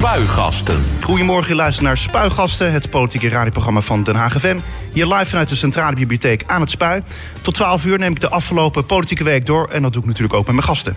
Spuigasten. Goedemorgen, je luistert naar Spuigasten, het politieke radioprogramma van Den Haag FM. Hier live vanuit de Centrale Bibliotheek aan het Spui. Tot 12 uur neem ik de afgelopen politieke week door en dat doe ik natuurlijk ook met mijn gasten.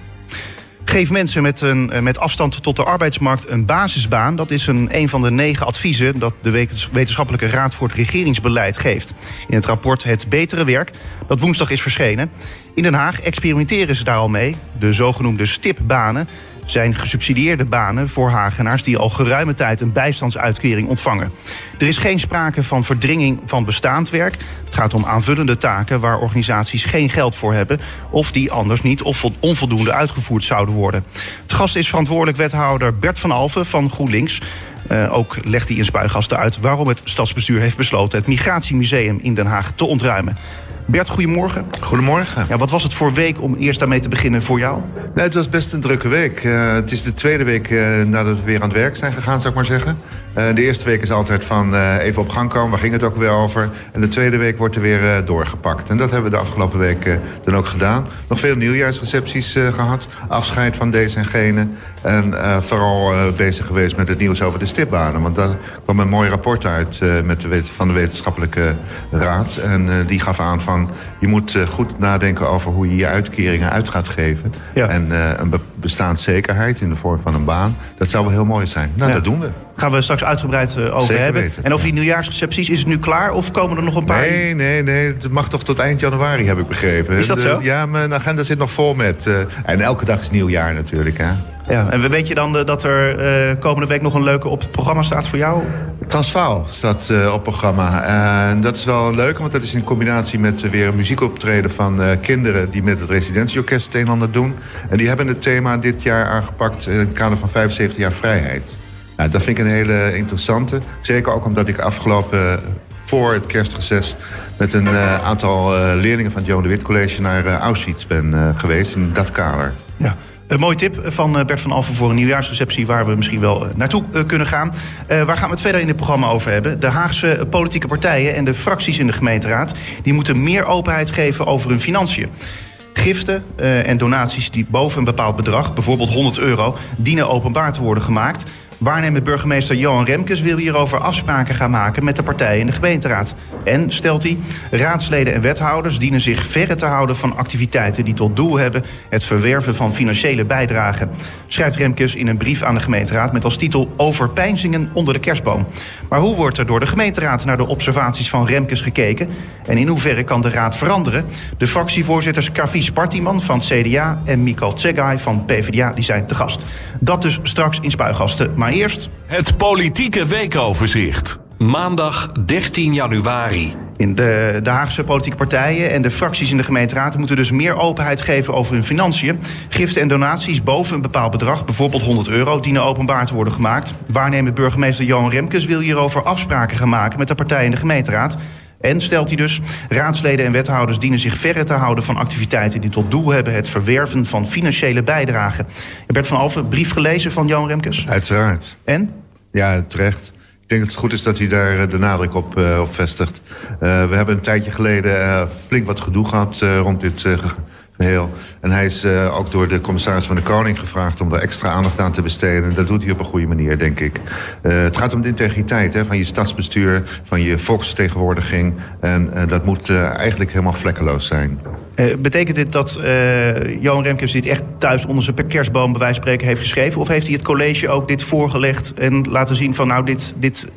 Geef mensen met, een, met afstand tot de arbeidsmarkt een basisbaan. Dat is een, een van de negen adviezen dat de Wetenschappelijke Raad voor het Regeringsbeleid geeft. In het rapport Het Betere Werk, dat woensdag is verschenen. In Den Haag experimenteren ze daar al mee. De zogenoemde stipbanen zijn gesubsidieerde banen voor Hagenaars die al geruime tijd een bijstandsuitkering ontvangen. Er is geen sprake van verdringing van bestaand werk. Het gaat om aanvullende taken waar organisaties geen geld voor hebben of die anders niet of onvoldoende uitgevoerd zouden worden. Het gast is verantwoordelijk wethouder Bert van Alfen van GroenLinks. Uh, ook legt hij in spuigasten uit waarom het stadsbestuur heeft besloten het Migratiemuseum in Den Haag te ontruimen. Bert, goedemorgen. Goedemorgen. Ja, wat was het voor week om eerst daarmee te beginnen voor jou? Nee, het was best een drukke week. Uh, het is de tweede week uh, nadat we weer aan het werk zijn gegaan, zou ik maar zeggen. Uh, de eerste week is altijd van even op gang komen, waar ging het ook weer over? En de tweede week wordt er weer doorgepakt. En dat hebben we de afgelopen week dan ook gedaan. Nog veel nieuwjaarsrecepties gehad, afscheid van deze en gene. En vooral bezig geweest met het nieuws over de stipbanen. Want daar kwam een mooi rapport uit met de, van de Wetenschappelijke Raad. En die gaf aan van je moet goed nadenken over hoe je je uitkeringen uit gaat geven. Ja. En een bestaanszekerheid in de vorm van een baan. Dat zou wel heel mooi zijn. Nou, ja. dat doen we. Gaan we straks uitgebreid over Zeker hebben. Weten. En over die nieuwjaarsrecepties, is het nu klaar of komen er nog een paar? Nee, nee, nee. Het mag toch tot eind januari, heb ik begrepen. Is dat zo? Ja, mijn agenda zit nog vol met. en elke dag is nieuwjaar natuurlijk. Hè. Ja, en weet je dan dat er uh, komende week nog een leuke op het programma staat voor jou? Transvaal staat uh, op programma. En dat is wel een leuke, want dat is in combinatie met weer een muziekoptreden van kinderen die met het residentieorkest het een en ander doen. En die hebben het thema dit jaar aangepakt in het kader van 75 jaar vrijheid. Nou, dat vind ik een hele interessante. Zeker ook omdat ik afgelopen voor het kerstreces met een aantal leerlingen van het Johan de Wit College naar Auschwitz ben geweest in dat kader. Ja. Een mooie tip van Bert van Alphen voor een nieuwjaarsreceptie... waar we misschien wel naartoe kunnen gaan. Waar gaan we het verder in dit programma over hebben? De Haagse politieke partijen en de fracties in de gemeenteraad... die moeten meer openheid geven over hun financiën. Giften en donaties die boven een bepaald bedrag, bijvoorbeeld 100 euro... dienen openbaar te worden gemaakt... Waarnemend burgemeester Johan Remkes wil hierover afspraken gaan maken met de partijen in de gemeenteraad. En, stelt hij, raadsleden en wethouders dienen zich verre te houden van activiteiten die tot doel hebben het verwerven van financiële bijdragen. Schrijft Remkes in een brief aan de gemeenteraad met als titel Overpeinzingen onder de kerstboom. Maar hoe wordt er door de gemeenteraad naar de observaties van Remkes gekeken? En in hoeverre kan de raad veranderen? De fractievoorzitters Kavies Partiman van CDA en Mikal Tsegai van PvdA die zijn te gast. Dat dus straks in Spuigasten. Maar eerst... Het politieke weekoverzicht. Maandag 13 januari. In de, de Haagse politieke partijen en de fracties in de gemeenteraad moeten dus meer openheid geven over hun financiën. Giften en donaties boven een bepaald bedrag, bijvoorbeeld 100 euro, dienen openbaar te worden gemaakt. Waarnemend burgemeester Johan Remkes wil hierover afspraken gaan maken met de partijen in de gemeenteraad. En stelt hij dus, raadsleden en wethouders dienen zich verre te houden van activiteiten die tot doel hebben het verwerven van financiële bijdragen. Bert van Alphen, brief gelezen van Johan Remkes? Uiteraard. En? Ja, terecht. Ik denk dat het goed is dat hij daar de nadruk op, uh, op vestigt. Uh, we hebben een tijdje geleden uh, flink wat gedoe gehad rond dit geheel. En hij is uh, ook door de commissaris van de Koning gevraagd... om er extra aandacht aan te besteden. En dat doet hij op een goede manier, denk ik. Uh, het gaat om de integriteit hè, van je stadsbestuur... van je volksvertegenwoordiging. En uh, dat moet eigenlijk helemaal vlekkeloos zijn. betekent dit dat Johan Remkes dit echt thuis onder zijn kerstboom... bij wijze spreken heeft geschreven? Of heeft hij het college ook dit voorgelegd en laten zien van... nou, dit... dit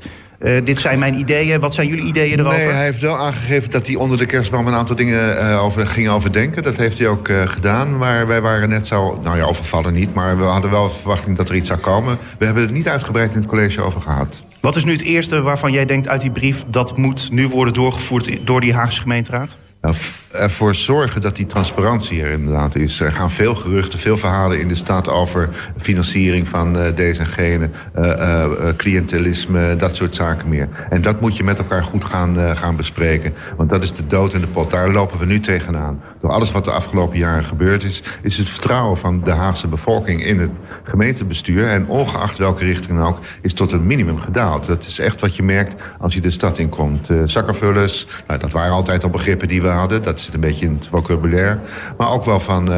uh, dit zijn mijn ideeën. Wat zijn jullie ideeën erover? Nee, hij heeft wel aangegeven dat hij onder de kerstboom een aantal dingen uh, over, ging overdenken. Dat heeft hij ook uh, gedaan. Maar wij waren net zo, nou ja, overvallen niet. Maar we hadden wel verwachting dat er iets zou komen. We hebben het niet uitgebreid in het college over gehad. Wat is nu het eerste waarvan jij denkt uit die brief... dat moet nu worden doorgevoerd door die Haagse gemeenteraad? Nou, ervoor zorgen dat die transparantie er inderdaad is. Er gaan veel geruchten, veel verhalen in de stad over financiering van uh, deze en gene, uh, uh, cliëntelisme, dat soort zaken meer. En dat moet je met elkaar goed gaan, gaan bespreken. Want dat is de dood in de pot. Daar lopen we nu tegenaan. Door alles wat de afgelopen jaren gebeurd is, is het vertrouwen van de Haagse bevolking in het gemeentebestuur, en ongeacht welke richting ook, is tot een minimum gedaald. Dat is echt wat je merkt als je de stad inkomt. zakkenvullers, nou, dat waren altijd al begrippen die we hadden. Dat zit een beetje in het vocabulaire. Maar ook wel van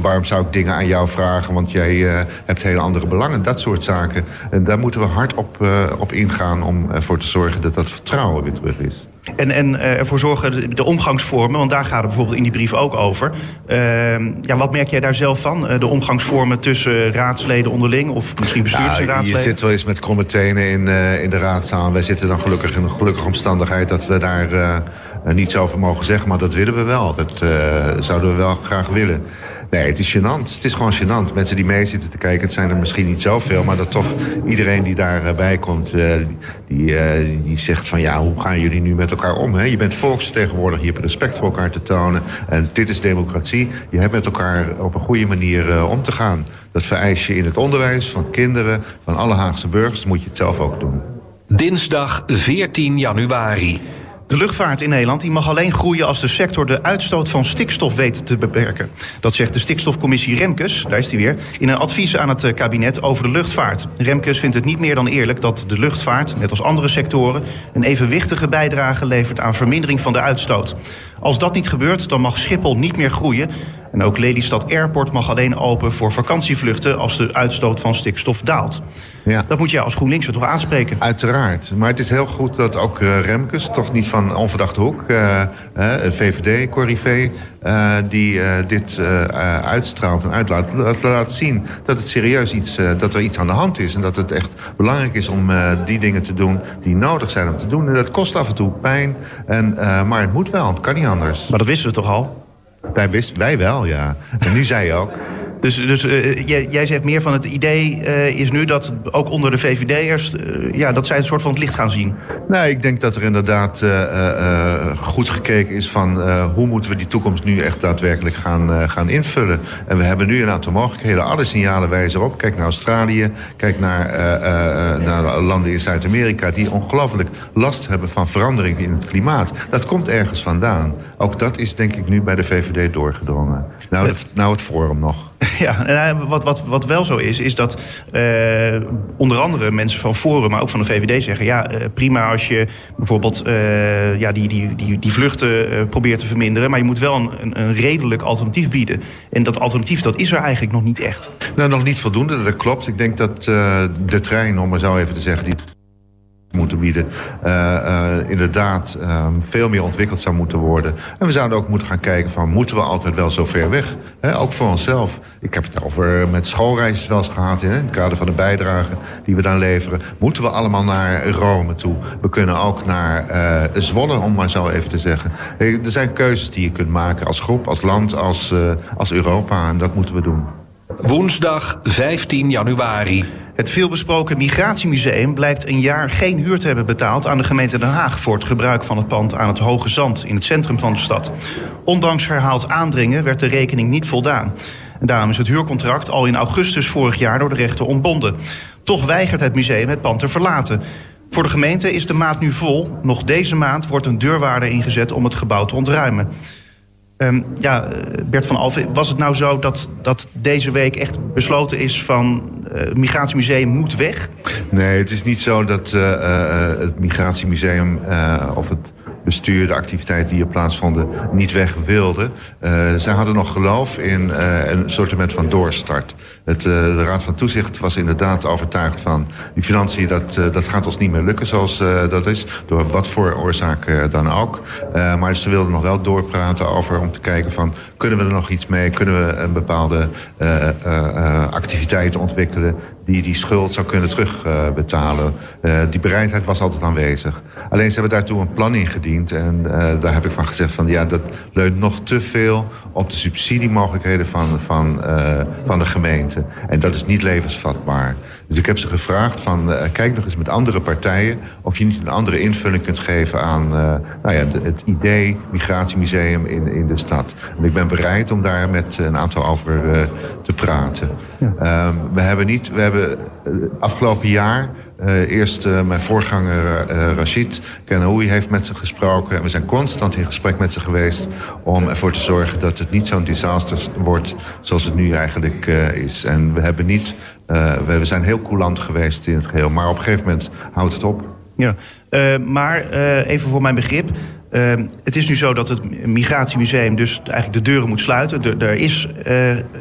waarom zou ik dingen aan jou vragen, want jij hebt hele andere belangen. Dat soort zaken. En daar moeten we hard op, op ingaan om ervoor te zorgen dat dat vertrouwen weer terug is. En, en ervoor zorgen, de, omgangsvormen, want daar gaat het bijvoorbeeld in die brief ook over. Uh, ja, wat merk jij daar zelf van? De omgangsvormen tussen raadsleden onderling of misschien bestuurders en raadsleden? je zit wel eens met kromme tenen in, uh, in de raadzaal. Wij zitten dan gelukkig in een gelukkige omstandigheid dat we daar niets over mogen zeggen. Maar dat willen we wel. Dat zouden we wel graag willen. Nee, het is gênant. Het is gewoon gênant. Mensen die mee zitten te kijken, het zijn er misschien niet zoveel... maar dat toch iedereen die daarbij komt, uh, die, die zegt van... ja, hoe gaan jullie nu met elkaar om? Hè? Je bent volksvertegenwoordiger, je hebt respect voor elkaar te tonen. En dit is democratie. Je hebt met elkaar op een goede manier om te gaan. Dat vereis je in het onderwijs van kinderen, van alle Haagse burgers. Moet je het zelf ook doen. Dinsdag 14 januari. De luchtvaart in Nederland die mag alleen groeien als de sector de uitstoot van stikstof weet te beperken. Dat zegt de stikstofcommissie Remkes, daar is hij weer, in een advies aan het eh, kabinet over de luchtvaart. Remkes vindt het niet meer dan eerlijk dat de luchtvaart, net als andere sectoren, een evenwichtige bijdrage levert aan vermindering van de uitstoot. Als dat niet gebeurt, dan mag Schiphol niet meer groeien. En ook Lelystad Airport mag alleen open voor vakantievluchten als de uitstoot van stikstof daalt. Ja. Dat moet je als GroenLinks toch aanspreken? Uiteraard. Maar het is heel goed dat ook uh, Remkes, toch niet van onverdachte hoek... Uh, het VVD, Corrivé, uh, die dit uitstraalt en uitlaat... Dat laat zien dat het serieus iets, dat er iets aan de hand is... en dat het echt belangrijk is om die dingen te doen die nodig zijn om te doen. En dat kost af en toe pijn, en, maar het moet wel, het kan niet anders. Maar dat wisten we toch al? Wij, wisten, wij wel, ja. En nu zei je ook... Dus, dus uh, jij, jij, zegt meer van het idee uh, is nu dat ook onder de VVD'ers... Uh, ja, dat zij een soort van het licht gaan zien. Nee, ik denk dat er inderdaad goed gekeken is van... hoe moeten we die toekomst nu echt daadwerkelijk gaan, gaan invullen. En we hebben nu een aantal mogelijkheden. Alle signalen wijzen erop. Kijk naar Australië, kijk naar, naar landen in Zuid-Amerika... die ongelooflijk last hebben van verandering in het klimaat. Dat komt ergens vandaan. Ook dat is denk ik nu bij de VVD doorgedrongen. Nou, nou het Forum nog. Ja, en wat, wat, wat wel zo is, is dat uh, onder andere mensen van Forum, maar ook van de VVD zeggen... ja, uh, prima als je bijvoorbeeld ja, die, die, die, die vluchten probeert te verminderen... maar je moet wel een, een redelijk alternatief bieden. En dat alternatief, dat is er eigenlijk nog niet echt. Nou, nog niet voldoende, dat klopt. Ik denk dat de trein, om maar zo even te zeggen... Die moeten bieden. Uh, uh, inderdaad uh, veel meer ontwikkeld zou moeten worden. En we zouden ook moeten gaan kijken van... moeten we altijd wel zo ver weg? Ook voor onszelf. Ik heb het over met schoolreisjes wel eens gehad... in het kader van de bijdrage die we dan leveren. Moeten we allemaal naar Rome toe? We kunnen ook naar Zwolle, om maar zo even te zeggen. Er zijn keuzes die je kunt maken als groep, als land, als, als Europa. En dat moeten we doen. Woensdag 15 januari. Het veelbesproken Migratiemuseum blijkt een jaar geen huur te hebben betaald aan de gemeente Den Haag voor het gebruik van het pand aan het Hoge Zand in het centrum van de stad. Ondanks herhaald aandringen werd de rekening niet voldaan. En daarom is het huurcontract al in augustus vorig jaar door de rechter ontbonden. Toch weigert het museum het pand te verlaten. Voor de gemeente is de maat nu vol. Nog deze maand wordt een deurwaarder ingezet om het gebouw te ontruimen. Um, ja, Bert van Alphen, was het nou zo dat, dat deze week echt besloten is van het Migratiemuseum moet weg? Nee, het is niet zo dat uh, het Migratiemuseum of het bestuur, de activiteiten die hier plaatsvonden, niet weg wilden. Uh, zij hadden nog geloof in uh, een soort van doorstart. Het, uh, de Raad van Toezicht was inderdaad overtuigd van... die financiën, dat, dat gaat ons niet meer lukken zoals dat is. Door wat voor oorzaak dan ook. maar ze wilden nog wel doorpraten over om te kijken van... kunnen we er nog iets mee? Kunnen we een bepaalde activiteiten ontwikkelen... die die schuld zou kunnen terugbetalen? die bereidheid was altijd aanwezig. Alleen ze hebben daartoe een plan ingediend en uh, daar heb ik van gezegd van ja, dat leunt nog te veel op de subsidiemogelijkheden van, van, uh, van de gemeente. En dat is niet levensvatbaar. Dus ik heb ze gevraagd van uh, kijk nog eens met andere partijen of je niet een andere invulling kunt geven aan nou ja, de, het idee migratiemuseum in, in de stad. En ik ben bereid om daar met een aantal over te praten. Ja. Um, we hebben niet, we hebben afgelopen jaar uh, eerst uh, mijn voorganger uh, Rashid Kenoui heeft met ze gesproken. En we zijn constant in gesprek met ze geweest... om ervoor te zorgen dat het niet zo'n disaster wordt zoals het nu eigenlijk is. En we, hebben niet, we zijn heel coulant geweest in het geheel. Maar op een gegeven moment houdt het op. Ja, maar even voor mijn begrip... Het is nu zo dat het Migratiemuseum dus eigenlijk de deuren moet sluiten. Er, is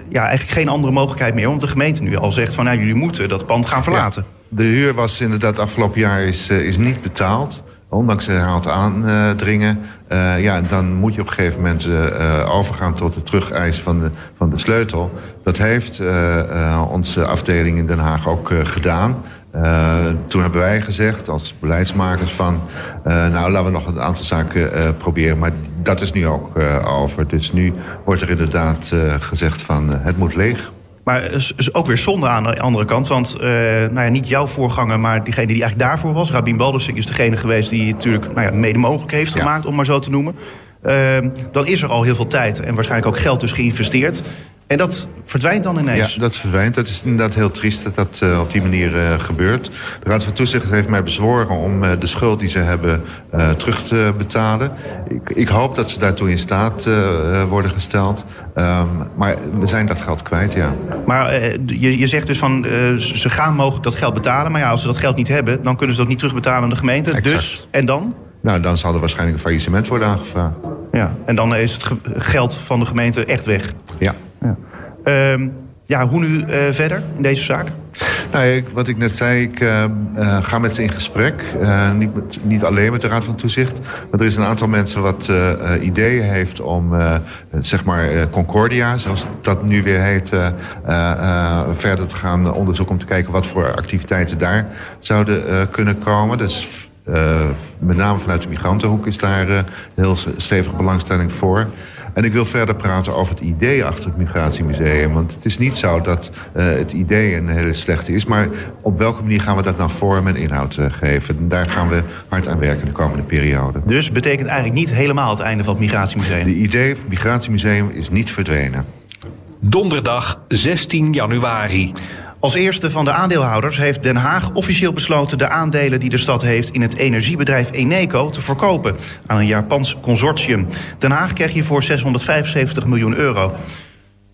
ja, eigenlijk geen andere mogelijkheid meer. Omdat de gemeente nu al zegt van nou, jullie moeten dat pand gaan verlaten. De huur was inderdaad afgelopen jaar is, uh, is niet betaald. Ondanks herhaald aandringen. Uh, ja, dan moet je op een gegeven moment overgaan tot het terugeisen van de, van de sleutel. Dat heeft onze afdeling in Den Haag ook gedaan. Uh, toen hebben wij gezegd als beleidsmakers van... Uh, nou, laten we nog een aantal zaken uh, proberen. Maar dat is nu ook over. Dus nu wordt er inderdaad gezegd van het moet leeg. Maar is, ook weer zonde aan de andere kant. Want nou ja, niet jouw voorganger, maar diegene die eigenlijk daarvoor was... Rabin Baldersik is degene geweest die natuurlijk nou ja, mede mogelijk heeft gemaakt... Ja. om maar zo te noemen. dan is er al heel veel tijd en waarschijnlijk ook geld dus geïnvesteerd. En dat verdwijnt dan ineens? Ja, dat verdwijnt. Dat is inderdaad heel triest dat dat uh, op die manier uh, gebeurt. De Raad van Toezicht heeft mij bezworen om uh, de schuld die ze hebben terug te betalen. Ik, ik, hoop dat ze daartoe in staat worden gesteld. Um, maar we zijn dat geld kwijt, ja. Maar je, je zegt dus van ze gaan mogelijk dat geld betalen. Maar ja, als ze dat geld niet hebben, dan kunnen ze dat niet terugbetalen aan de gemeente. Exact. Dus, en dan? Nou, dan zal er waarschijnlijk een faillissement worden aangevraagd. Ja, en dan is het geld van de gemeente echt weg. Ja. Ja. Uh, ja, hoe nu uh, verder in deze zaak? Nou, ik, wat ik net zei, ik uh, uh, ga met ze in gesprek. niet, met, niet alleen met de Raad van Toezicht. Maar er is een aantal mensen wat ideeën heeft om, zeg maar, Concordia, zoals dat nu weer heet, verder te gaan onderzoeken om te kijken wat voor activiteiten daar zouden kunnen komen. Dus met name vanuit de migrantenhoek is daar heel stevige belangstelling voor. En ik wil verder praten over het idee achter het Migratiemuseum. Want het is niet zo dat uh, het idee een hele slechte is. Maar op welke manier gaan we dat nou vorm en inhoud uh, geven? En daar gaan we hard aan werken de komende periode. Dus betekent eigenlijk niet helemaal het einde van het Migratiemuseum? De idee van het Migratiemuseum is niet verdwenen. Donderdag 16 januari. Als eerste van de aandeelhouders heeft Den Haag officieel besloten de aandelen die de stad heeft in het energiebedrijf Eneco te verkopen aan een Japans consortium. Den Haag krijgt hiervoor 675 miljoen euro.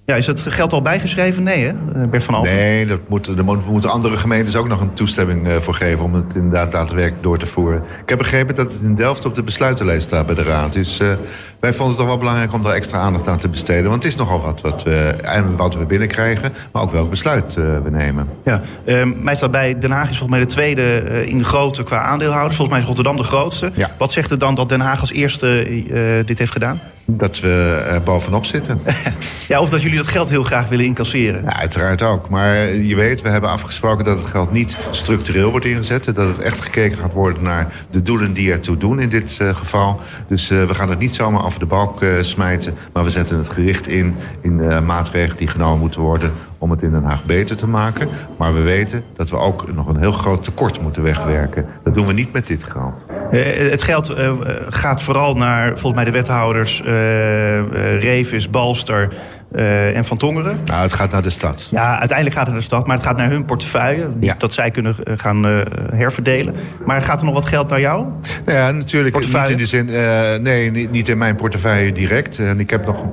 Ja, is het geld al bijgeschreven? Nee, hè, Bert van Alphen? Nee, dat moet, er moeten andere gemeentes ook nog een toestemming uh, voor geven... om het inderdaad daadwerkelijk door te voeren. Ik heb begrepen dat het in Delft op de besluitenlijst staat bij de Raad. Dus uh, wij vonden het toch wel belangrijk om daar extra aandacht aan te besteden. Want het is nogal wat wat we, en wat we binnenkrijgen, maar ook welk besluit uh, we nemen. Ja, mij staat bij Den Haag is volgens mij de tweede in de grootte qua aandeelhouders. Volgens mij is Rotterdam de grootste. Ja. Wat zegt het dan dat Den Haag als eerste dit heeft gedaan? Dat we er bovenop zitten. ja, of dat jullie dat geld heel graag willen incasseren. Ja, uiteraard ook. Maar je weet, we hebben afgesproken dat het geld niet structureel wordt ingezet. Dat het echt gekeken gaat worden naar de doelen die ertoe doen in dit uh, geval. Dus uh, we gaan het niet zomaar over de balk smijten. Maar we zetten het gericht in, in maatregelen die genomen moeten worden om het in Den Haag beter te maken. Maar we weten dat we ook nog een heel groot tekort moeten wegwerken. Dat doen we niet met dit geld. het geld gaat vooral naar, volgens mij, de wethouders Revis, Balster... En van Tongeren. Nou, het gaat naar de stad. Ja, uiteindelijk gaat het naar de stad, maar het gaat naar hun portefeuille. Ja. Dat zij kunnen gaan herverdelen. Maar gaat er nog wat geld naar jou? Nou ja, natuurlijk. Niet in de zin, nee, niet, niet, in mijn portefeuille direct. En ik heb nog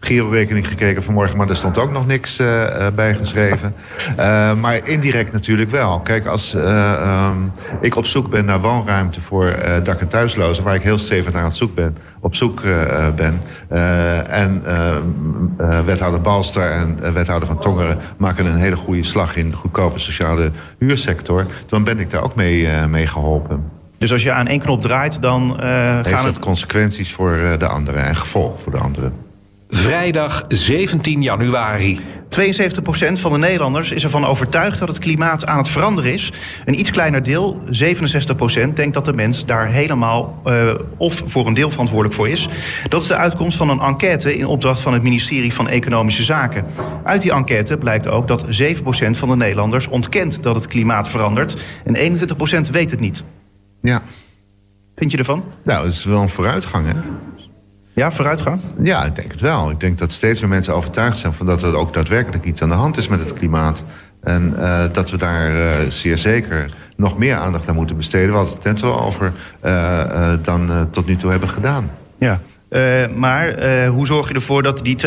Giro-rekening gekeken vanmorgen, maar er stond ook nog niks uh, bij geschreven. Uh, maar indirect natuurlijk wel. Kijk, als uh, um, ik op zoek ben naar woonruimte voor dak- en thuislozen... waar ik heel stevig naar aan het zoek ben, op zoek ben... en wethouder Balster en wethouder van Tongeren... maken een hele goede slag in de goedkope sociale huursector... dan ben ik daar ook mee, mee geholpen. Dus als je aan één knop draait, dan Heeft gaan het consequenties voor de anderen en gevolgen voor de anderen. Vrijdag 17 januari. 72% van de Nederlanders is ervan overtuigd dat het klimaat aan het veranderen is. Een iets kleiner deel, 67%, denkt dat de mens daar helemaal uh, of voor een deel verantwoordelijk voor is. Dat is de uitkomst van een enquête in opdracht van het ministerie van Economische Zaken. Uit die enquête blijkt ook dat 7% van de Nederlanders ontkent dat het klimaat verandert. En 21% weet het niet. Ja. Vind je ervan? Nou, het is wel een vooruitgang, hè? Ja, vooruitgang? Ja, ik denk het wel. Ik denk dat steeds meer mensen overtuigd zijn... van dat er ook daadwerkelijk iets aan de hand is met het klimaat. En uh, dat we daar uh, zeer zeker nog meer aandacht aan moeten besteden. We hadden het net al over uh, dan tot nu toe hebben gedaan. Ja. Uh, maar uh, hoe zorg je ervoor dat die 72%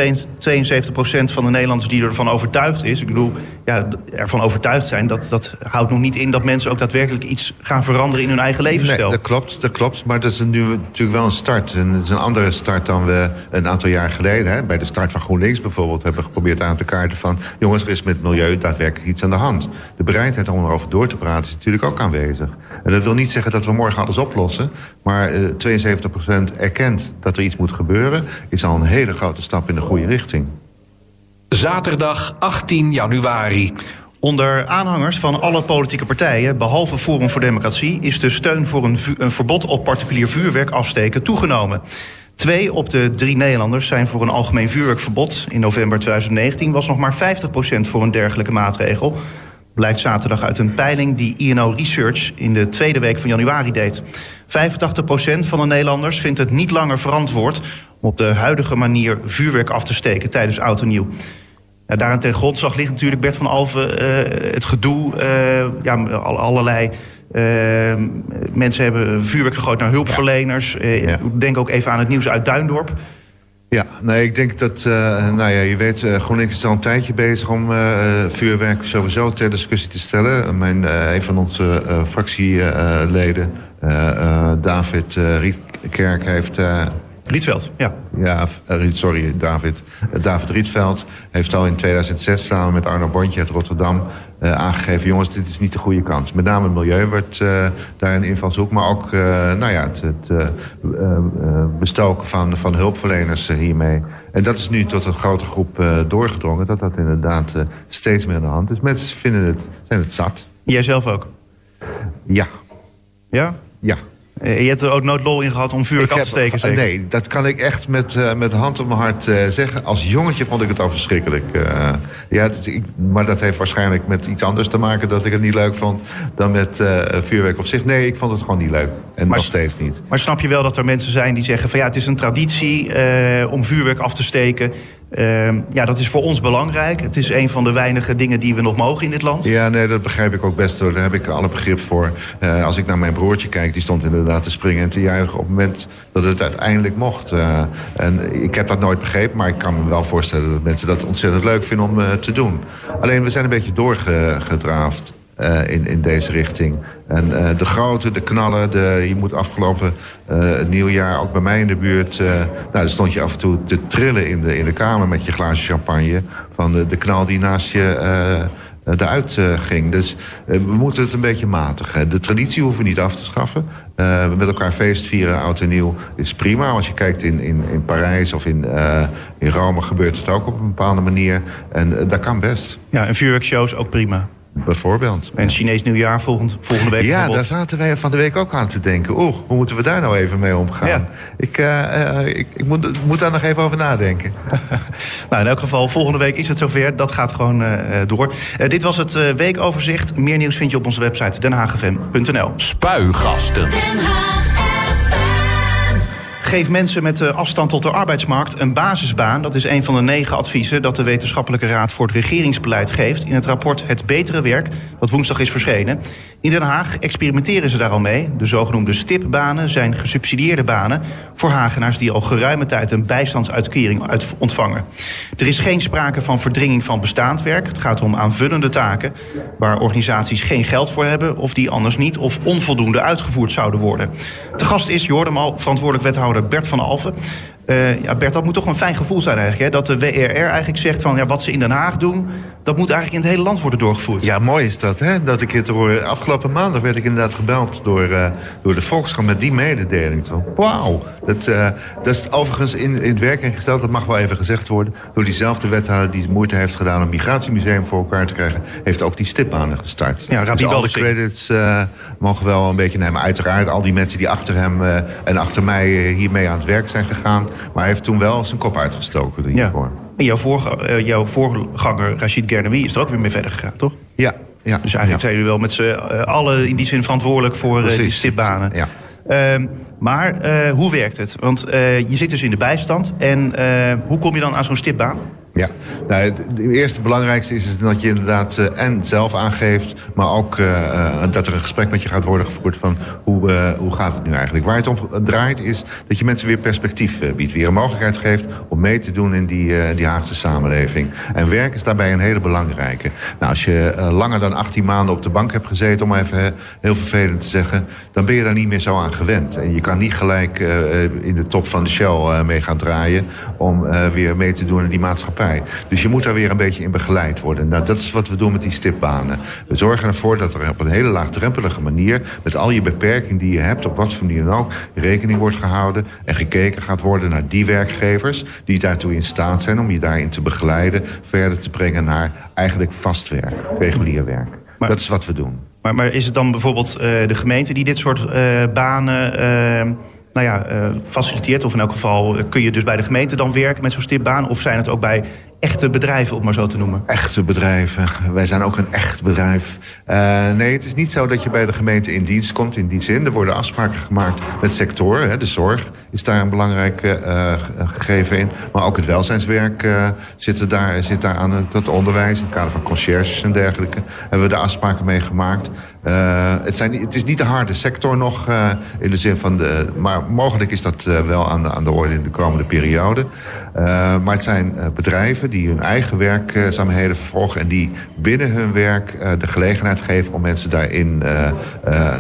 van de Nederlanders die ervan overtuigd is, ik bedoel, ja, ervan overtuigd zijn, dat, dat houdt nog niet in dat mensen ook daadwerkelijk iets gaan veranderen in hun eigen levensstijl. Nee, dat klopt, dat klopt. Maar dat is nu natuurlijk wel een start. En het is een andere start dan we een aantal jaar geleden, hè, bij de start van GroenLinks bijvoorbeeld, hebben geprobeerd aan te kaarten van, jongens, er is met milieu daadwerkelijk iets aan de hand. De bereidheid om erover door te praten is natuurlijk ook aanwezig. En dat wil niet zeggen dat we morgen alles oplossen, maar uh, 72% erkent dat er iets moet gebeuren, is al een hele grote stap in de goede richting. Zaterdag 18 januari. Onder aanhangers van alle politieke partijen, behalve Forum voor Democratie, is de steun voor een, een verbod op particulier vuurwerk afsteken toegenomen. Twee op de drie Nederlanders zijn voor een algemeen vuurwerkverbod. In november 2019 was nog maar 50% voor een dergelijke maatregel. Blijkt zaterdag uit een peiling die INO Research in de tweede week van januari deed. 85% van de Nederlanders vindt het niet langer verantwoord om op de huidige manier vuurwerk af te steken tijdens oud en nieuw. Ja, daarin ten grondslag ligt natuurlijk Bert van Alven uh, het gedoe. Uh, ja, allerlei uh, mensen hebben vuurwerk gegooid naar hulpverleners. Ja. Ja. Denk ook even aan het nieuws uit Duindorp. Ja, nee, ik denk dat, uh, nou ja, je weet, uh, GroenLinks is al een tijdje bezig om uh, vuurwerk sowieso ter discussie te stellen. Mijn, een van onze fractieleden, David Rietkerk, heeft Rietveld, ja. Ja, sorry, David. David Rietveld heeft al in 2006 samen met Arno Bontje uit Rotterdam uh, aangegeven... jongens, dit is niet de goede kant. Met name het milieu wordt uh, daar een invalshoek... maar ook uh, nou ja, het, het bestoken van, van hulpverleners hiermee. En dat is nu tot een grote groep doorgedrongen... dat dat inderdaad steeds meer aan de hand is. Mensen vinden het, zijn het zat. Jij zelf ook? Ja. Ja? Ja. Eh, je hebt er ook nooit lol in gehad om vuurwerk af te steken, zeker? Nee, dat kan ik echt met, uh, met hand op mijn hart uh, zeggen. Als jongetje vond ik het al verschrikkelijk. Uh, ja, ik, maar dat heeft waarschijnlijk met iets anders te maken... dat ik het niet leuk vond dan met vuurwerk op zich. Nee, ik vond het gewoon niet leuk. En maar, nog steeds niet. Maar snap je wel dat er mensen zijn die zeggen... van ja, het is een traditie om vuurwerk af te steken... Uh, ja, dat is voor ons belangrijk. Het is een van de weinige dingen die we nog mogen in dit land. Ja, nee, dat begrijp ik ook best. Hoor. Daar heb ik alle begrip voor. Uh, als ik naar mijn broertje kijk, die stond inderdaad te springen en te juichen... op het moment dat het uiteindelijk mocht. Uh, en ik heb dat nooit begrepen, maar ik kan me wel voorstellen... dat mensen dat ontzettend leuk vinden om te doen. Alleen, we zijn een beetje doorgedraafd. Uh, in, in deze richting. En uh, de grote, de knallen, de, je moet afgelopen uh, het nieuwjaar ook bij mij in de buurt... nou, daar stond je af en toe te trillen in de, in de kamer met je glaasje champagne... van de, de knal die naast je eruit ging. Dus we moeten het een beetje matigen. De traditie hoeven we niet af te schaffen. we met elkaar feest vieren, oud en nieuw, is prima. Als je kijkt in, in, in Parijs of in, in Rome gebeurt het ook op een bepaalde manier. En dat kan best. Ja, en vuurwerkshows ook prima. Bijvoorbeeld. En Chinees nieuwjaar volgend, volgende week. Ja, daar zaten wij van de week ook aan te denken. Oeh, hoe moeten we daar nou even mee omgaan? Ja. Ik, uh, uh, ik, ik moet, moet, daar nog even over nadenken. nou, in elk geval, volgende week is het zover. Dat gaat gewoon uh, door. dit was het weekoverzicht. Meer nieuws vind je op onze website denhagevm.nl. Spuigasten. Den Haag. Geef mensen met afstand tot de arbeidsmarkt een basisbaan. Dat is een van de negen adviezen dat de Wetenschappelijke Raad voor het Regeringsbeleid geeft in het rapport Het Betere Werk, dat woensdag is verschenen. In Den Haag experimenteren ze daar al mee. De zogenoemde stipbanen zijn gesubsidieerde banen voor Hagenaars die al geruime tijd een bijstandsuitkering ontvangen. Er is geen sprake van verdringing van bestaand werk. Het gaat om aanvullende taken waar organisaties geen geld voor hebben of die anders niet of onvoldoende uitgevoerd zouden worden. Te gast is, je al, verantwoordelijk wethouder Bert van Alfen. Uh, ja, Bert, dat moet toch een fijn gevoel zijn eigenlijk. Hè? Dat de WRR eigenlijk zegt van ja, wat ze in Den Haag doen... dat moet eigenlijk in het hele land worden doorgevoerd. Ja, mooi is dat, hè? Dat ik het hoor. Afgelopen maandag werd ik inderdaad gebeld door, uh, door de Volkskrant... met die mededeling. Wauw. Dat, uh, dat is overigens in, in het werking gesteld, dat mag wel even gezegd worden... door diezelfde wethouder die moeite heeft gedaan... om een migratiemuseum voor elkaar te krijgen... heeft ook die stipbanen gestart. Ja, dus al de credits mogen wel een beetje nemen. Uiteraard al die mensen die achter hem en achter mij hiermee aan het werk zijn gegaan... Maar hij heeft toen wel zijn kop uitgestoken ja. En jouw, voorganger, uh, jouw voorganger Rachid Gernawi is er ook weer mee verder gegaan, toch? Ja. ja. Dus eigenlijk zijn jullie wel met z'n uh, allen in die zin verantwoordelijk voor uh, die stipbanen. Ja. Uh, maar hoe werkt het? Want je zit dus in de bijstand. En hoe kom je dan aan zo'n stipbaan? Ja, nou, het eerste belangrijkste is, dat je inderdaad uh, en zelf aangeeft, maar ook uh, uh, dat er een gesprek met je gaat worden gevoerd van hoe, hoe gaat het nu eigenlijk. Waar het om draait is dat je mensen weer perspectief biedt, weer een mogelijkheid geeft om mee te doen in die, die Haagse samenleving. En werk is daarbij een hele belangrijke. Nou, als je langer dan 18 maanden op de bank hebt gezeten, om even heel vervelend te zeggen, dan ben je daar niet meer zo aan gewend. En je kan niet gelijk in de top van de show mee gaan draaien om weer mee te doen in die maatschappij. Dus je moet daar weer een beetje in begeleid worden. Nou, dat is wat we doen met die stipbanen. We zorgen ervoor dat er op een hele laagdrempelige manier... met al je beperkingen die je hebt, op wat voor manier dan ook... rekening wordt gehouden en gekeken gaat worden naar die werkgevers... die daartoe in staat zijn om je daarin te begeleiden... verder te brengen naar eigenlijk vast werk, regulier werk. Maar, dat is wat we doen. Maar, maar is het dan bijvoorbeeld uh, de gemeente die dit soort uh, banen... Nou ja, uh, faciliteert. Of in elk geval kun je dus bij de gemeente dan werken met zo'n stipbaan. Of zijn het ook bij echte bedrijven, om maar zo te noemen? Echte bedrijven. Wij zijn ook een echt bedrijf. Uh, nee, het is niet zo dat je bij de gemeente in dienst komt. In die zin, er worden afspraken gemaakt met sectoren. Hè. De zorg is daar een belangrijk uh, gegeven in. Maar ook het welzijnswerk uh, zit, daar, zit daar aan het onderwijs. In het kader van conciërges en dergelijke. Hebben we daar afspraken mee gemaakt. het, zijn, het is niet de harde sector nog in de zin van de... Maar mogelijk is dat wel aan de, aan de orde in de komende periode. Maar het zijn bedrijven die hun eigen werkzaamheden vervolgen... en die binnen hun werk uh, de gelegenheid geven om mensen daarin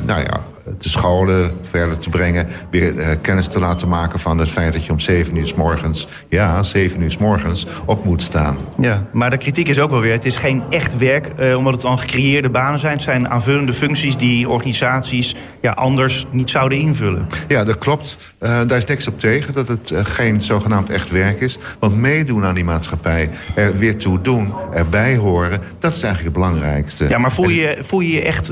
nou ja, te scholen, verder te brengen... weer uh, kennis te laten maken van het feit dat je om 7 uur s morgens... ja, 7 uur s morgens op moet staan. Ja, maar de kritiek is ook wel weer... het is geen echt werk, uh, omdat het dan gecreëerde banen zijn. Het zijn aanvullende functies die organisaties ja, anders niet zouden invullen. Ja, dat klopt. Uh, daar is niks op tegen dat het geen zogenaamd echt werk is. Want meedoen aan die maatschappij, er weer toe doen, erbij horen... dat is eigenlijk het belangrijkste. Ja, maar voel je voel je, je echt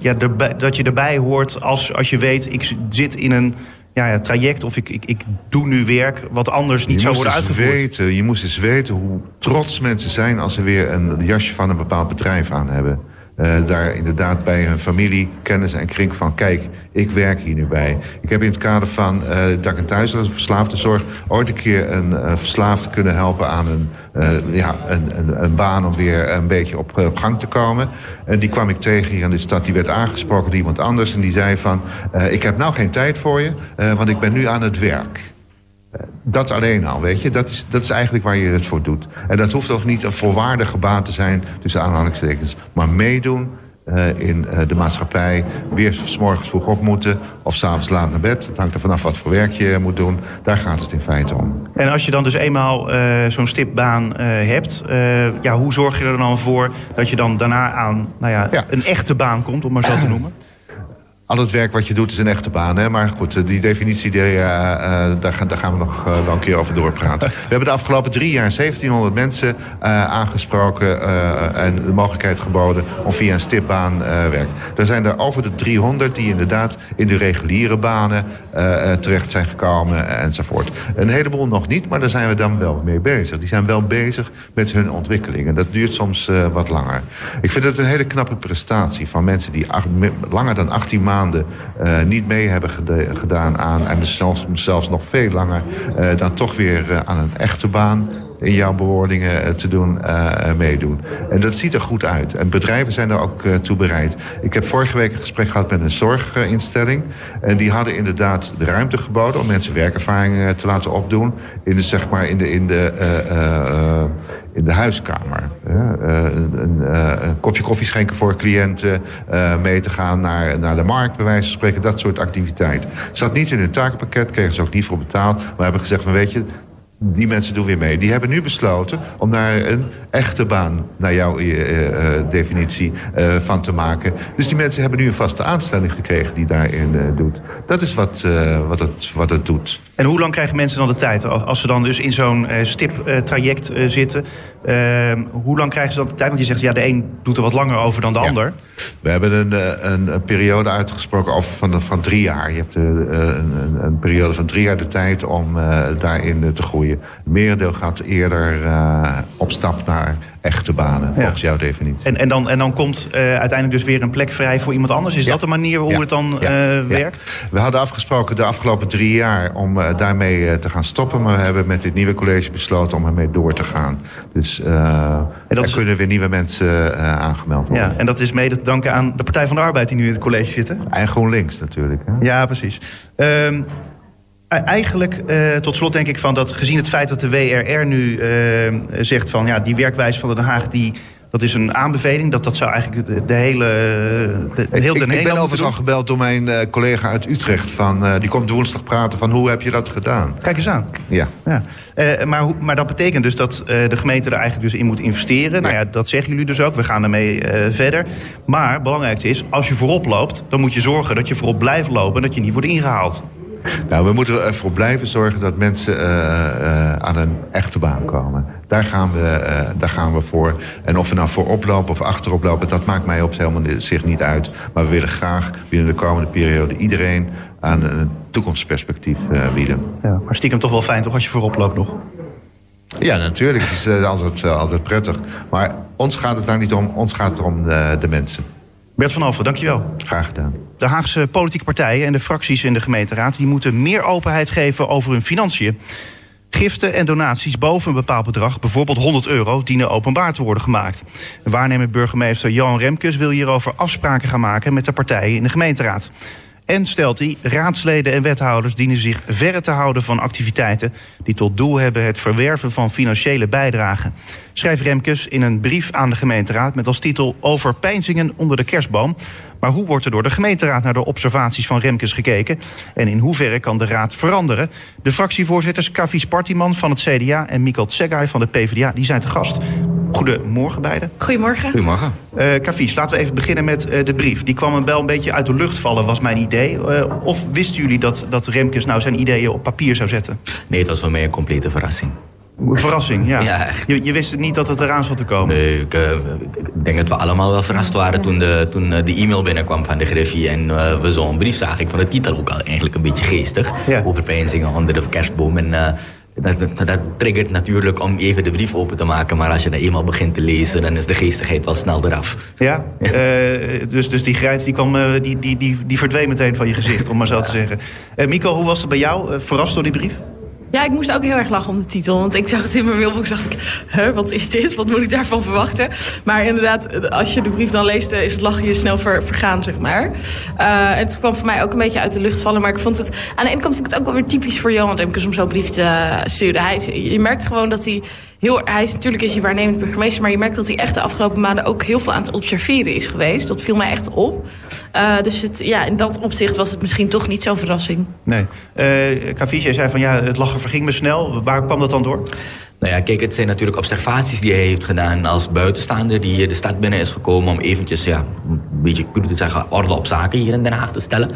ja, dat je erbij hoort als, als je weet, ik zit in een ja, ja, traject of ik, ik, ik doe nu werk wat anders niet zou worden uitgevoerd. Weten, je moest eens weten hoe trots mensen zijn als ze weer een jasje van een bepaald bedrijf aan hebben. Uh, daar inderdaad bij hun familie, kennis en kring van... kijk, ik werk hier nu bij. Ik heb in het kader van uh, dak- en verslaafde zorg... ooit een keer een uh, verslaafde kunnen helpen aan een, ja, een, een, een, baan... om weer een beetje op, op, gang te komen. En die kwam ik tegen hier in de stad. Die werd aangesproken door iemand anders en die zei van... ik heb nou geen tijd voor je, want ik ben nu aan het werk dat alleen al, weet je. Dat is, dat is eigenlijk waar je het voor doet. En dat hoeft ook niet een volwaardige baan te zijn, tussen aanhalingstekens. Maar meedoen uh, in uh, de maatschappij. Weer s morgens vroeg op moeten of s'avonds laat naar bed. Het hangt er vanaf wat voor werk je moet doen. Daar gaat het in feite om. En als je dan dus eenmaal uh, zo'n stipbaan hebt... ja, hoe zorg je er dan voor dat je dan daarna aan nou ja, ja. een echte baan komt, om maar zo te noemen? Al het werk wat je doet is een echte baan. Hè? Maar goed, eh, die definitie, die, uh, daar, gaan, daar, gaan, we nog uh, wel een keer over doorpraten. We hebben de afgelopen drie jaar 1700 mensen aangesproken... en de mogelijkheid geboden om via een stipbaan werken. Er zijn er over de 300 die inderdaad in de reguliere banen terecht zijn gekomen enzovoort. Een heleboel nog niet, maar daar zijn we dan wel mee bezig. Die zijn wel bezig met hun ontwikkeling. En dat duurt soms wat langer. Ik vind het een hele knappe prestatie van mensen die acht, langer dan 18 maanden uh, niet mee hebben gedaan aan... en zelfs, zelfs nog veel langer uh, dan toch weer uh, aan een echte baan in jouw bewoordingen te doen, meedoen. En dat ziet er goed uit. En bedrijven zijn er ook toe bereid. Ik heb vorige week een gesprek gehad met een zorginstelling. En die hadden inderdaad de ruimte geboden om mensen werkervaring te laten opdoen. In de, zeg maar, in de, in de, in de huiskamer. Een, een, een, kopje koffie schenken voor cliënten, mee te gaan naar, naar de markt, bij wijze van spreken, dat soort activiteiten. Het zat niet in hun takenpakket, kregen ze ook niet voor betaald. Maar hebben gezegd van weet je, die mensen doen weer mee. Die hebben nu besloten om daar een echte baan, naar jouw uh, uh, definitie, uh, van te maken. Dus die mensen hebben nu een vaste aanstelling gekregen die daarin doet. Dat is wat, wat, het, wat het doet. En hoe lang krijgen mensen dan de tijd? Als ze dan dus in zo'n stip-traject zitten, ehm, hoe lang krijgen ze dan de tijd? Want je zegt, ja, de een doet er wat langer over dan de ja. ander. We hebben een, een, een, periode uitgesproken over van, van drie jaar. Je hebt een, een, periode van drie jaar de tijd om daarin te groeien. Groeien. Het merendeel gaat eerder uh, op stap naar echte banen, volgens jouw definitie. En, en, dan, en dan komt uh, uiteindelijk dus weer een plek vrij voor iemand anders? Is dat de manier hoe het dan uh, werkt? We hadden afgesproken de afgelopen drie jaar om uh, daarmee te gaan stoppen. Maar we hebben met dit nieuwe college besloten om ermee door te gaan. Dus er is... kunnen weer nieuwe mensen aangemeld worden. Ja, en dat is mede te danken aan de Partij van de Arbeid die nu in het college zitten? En GroenLinks natuurlijk. Hè? Ja, precies. Um, Eigenlijk, uh, tot slot denk ik van dat gezien het feit dat de WRR nu uh, zegt van ja, die werkwijze van Den Haag, die, dat is een aanbeveling. Dat, dat zou eigenlijk de, de hele. De, de, ik, ik ben overigens al gebeld door mijn uh, collega uit Utrecht. Van, die komt woensdag praten van hoe heb je dat gedaan? Kijk eens aan. Ja. ja. maar, maar dat betekent dus dat de gemeente er eigenlijk dus in moet investeren. Nou ja, dat zeggen jullie dus ook. We gaan ermee verder. Maar het belangrijkste is, als je voorop loopt, dan moet je zorgen dat je voorop blijft lopen en dat je niet wordt ingehaald. Nou, we moeten ervoor blijven zorgen dat mensen uh, uh, aan een echte baan komen. Daar gaan, we, uh, daar gaan we voor. En of we nou voorop lopen of achterop lopen, dat maakt mij op helemaal zich niet uit. Maar we willen graag binnen de komende periode iedereen aan een toekomstperspectief bieden. Ja, maar stiekem toch wel fijn, toch, als je voorop loopt nog? Ja, natuurlijk. Het is altijd, altijd prettig. Maar ons gaat het daar niet om. Ons gaat het om de, de mensen. Bert van Alphen, dankjewel. Graag gedaan. De Haagse politieke partijen en de fracties in de gemeenteraad... die moeten meer openheid geven over hun financiën. Giften en donaties boven een bepaald bedrag, bijvoorbeeld 100 euro... dienen openbaar te worden gemaakt. Waarnemend burgemeester Johan Remkes wil hierover afspraken gaan maken... met de partijen in de gemeenteraad. En stelt hij, raadsleden en wethouders dienen zich verre te houden van activiteiten die tot doel hebben het verwerven van financiële bijdragen. Schrijft Remkes in een brief aan de gemeenteraad met als titel Overpeinzingen onder de kerstboom. Maar hoe wordt er door de gemeenteraad naar de observaties van Remkes gekeken? En in hoeverre kan de raad veranderen? De fractievoorzitters Kavies Partiman van het CDA en Mikkel Tsegay van de PvdA die zijn te gast. Goedemorgen beiden. Goedemorgen. Goedemorgen. Uh, Kavies, laten we even beginnen met uh, de brief. Die kwam wel een beetje uit de lucht vallen, was mijn idee. Uh, of wisten jullie dat, dat Remkes nou zijn ideeën op papier zou zetten? Nee, het was voor mij een complete verrassing. Verrassing, ja. ja je, je, wist niet dat het eraan zat te komen? Nee, ik, uh, ik denk dat we allemaal wel verrast waren toen de, toen de e-mail binnenkwam van de Griffie. En uh, we zo'n brief zagen. Ik vond de titel ook al eigenlijk een beetje geestig. Ja. Overpeinzingen onder de kerstboom. En uh, dat, dat, dat, triggert natuurlijk om even de brief open te maken. Maar als je dan eenmaal begint te lezen, dan is de geestigheid wel snel eraf. Ja, dus, dus die grijns die, kwam, die, die, die, die verdween meteen van je gezicht, om maar zo te zeggen. Mico, hoe was het bij jou? verrast door die brief? Ja, ik moest ook heel erg lachen om de titel. Want ik zag het in mijn mailbox dacht ik, huh, wat is dit? Wat moet ik daarvan verwachten? Maar inderdaad, als je de brief dan leest, is het lachen je snel ver, vergaan, zeg maar. Uh, het kwam voor mij ook een beetje uit de lucht vallen. Maar ik vond het, aan de ene kant vond ik het ook wel weer typisch voor Johan Remkes om zo'n brief te sturen. Hij, je merkt gewoon dat hij heel, hij is natuurlijk is hij waarnemend burgemeester, maar je merkt dat hij echt de afgelopen maanden ook heel veel aan het observeren is geweest. Dat viel mij echt op. Uh, dus het, ja, in dat opzicht was het misschien toch niet zo'n verrassing. Nee. Uh, Cavice, zei van ja, het lachen verging me snel. Waar kwam dat dan door? Nou ja, kijk, het zijn natuurlijk observaties die hij heeft gedaan als buitenstaander die de stad binnen is gekomen om eventjes, ja, een beetje kunnen te orde op zaken hier in Den Haag te stellen.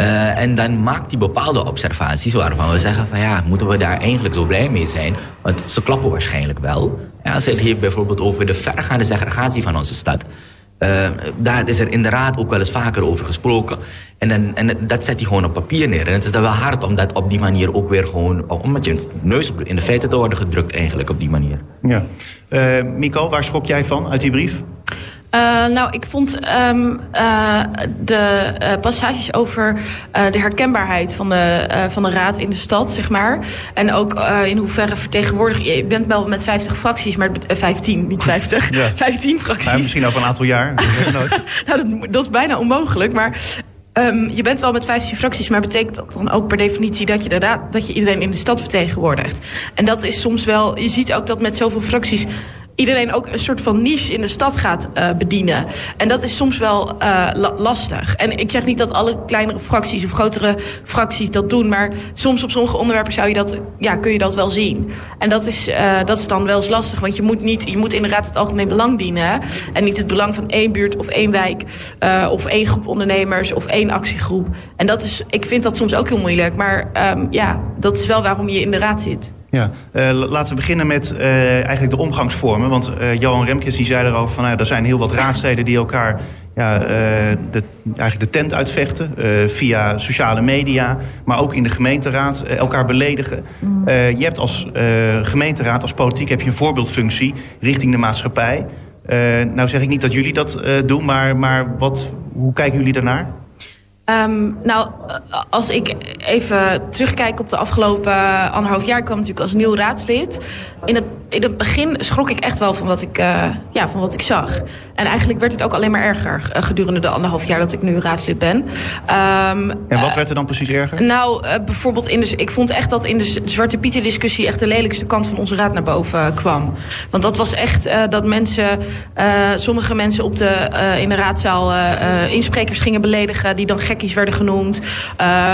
Uh, en dan maakt hij bepaalde observaties waarvan we zeggen van ja, moeten we daar eigenlijk zo blij mee zijn? Want ze klappen waarschijnlijk wel. Ja, ze heeft bijvoorbeeld over de vergaande segregatie van onze stad. Uh, daar is er in de raad ook wel eens vaker over gesproken. En, dan, en dat zet hij gewoon op papier neer. En het is dan wel hard om dat op die manier ook weer gewoon... om met je neus in de feiten te worden gedrukt eigenlijk op die manier. Ja. Uh, Mico, waar schrok jij van uit die brief? Uh, nou, ik vond um, uh, de uh, passages over de herkenbaarheid van de, van de raad in de stad, zeg maar. En ook in hoeverre vertegenwoordig. Je bent wel met 50 fracties, maar 15, niet 50. Ja. 15 fracties. Misschien over een aantal jaar. nou, dat, dat is bijna onmogelijk. Maar Um, je bent wel met 15 fracties, maar betekent dat dan ook per definitie dat je, de raad, dat je iedereen in de stad vertegenwoordigt? En dat is soms wel, je ziet ook dat met zoveel fracties iedereen ook een soort van niche in de stad gaat uh, bedienen. En dat is soms wel uh, lastig. En ik zeg niet dat alle kleinere fracties of grotere fracties dat doen, maar soms op sommige onderwerpen zou je dat, ja, kun je dat wel zien. En dat is, uh, dat is dan wel eens lastig, want je moet, niet, je moet inderdaad het algemeen belang dienen. En niet het belang van één buurt of één wijk of één groep ondernemers of één actiegroep. En dat is, ik vind dat soms ook heel moeilijk, maar um, ja, dat is wel waarom je in de raad zit. Ja, uh, laten we beginnen met uh, eigenlijk de omgangsvormen. Want uh, Johan Remkes die zei erover van... Nou, er zijn heel wat raadsleden die elkaar ja, de, eigenlijk de tent uitvechten... via sociale media, maar ook in de gemeenteraad elkaar beledigen. Mm. je hebt als gemeenteraad, als politiek, heb je een voorbeeldfunctie richting de maatschappij. nou zeg ik niet dat jullie dat doen, maar, maar wat, hoe kijken jullie daarnaar? Um, nou, als ik even terugkijk op de afgelopen anderhalf jaar... ik kwam natuurlijk als nieuw raadslid. In het, in het begin schrok ik echt wel van wat ik, uh, ja, van wat ik zag. En eigenlijk werd het ook alleen maar erger gedurende de anderhalf jaar dat ik nu raadslid ben. Um, en wat werd er dan precies erger? Nou, uh, bijvoorbeeld, in de, ik vond echt dat in de Zwarte Pieten discussie... echt de lelijkste kant van onze raad naar boven kwam. Want dat was echt dat mensen, sommige mensen op de, in de raadzaal... insprekers gingen beledigen die dan gekkies werden genoemd.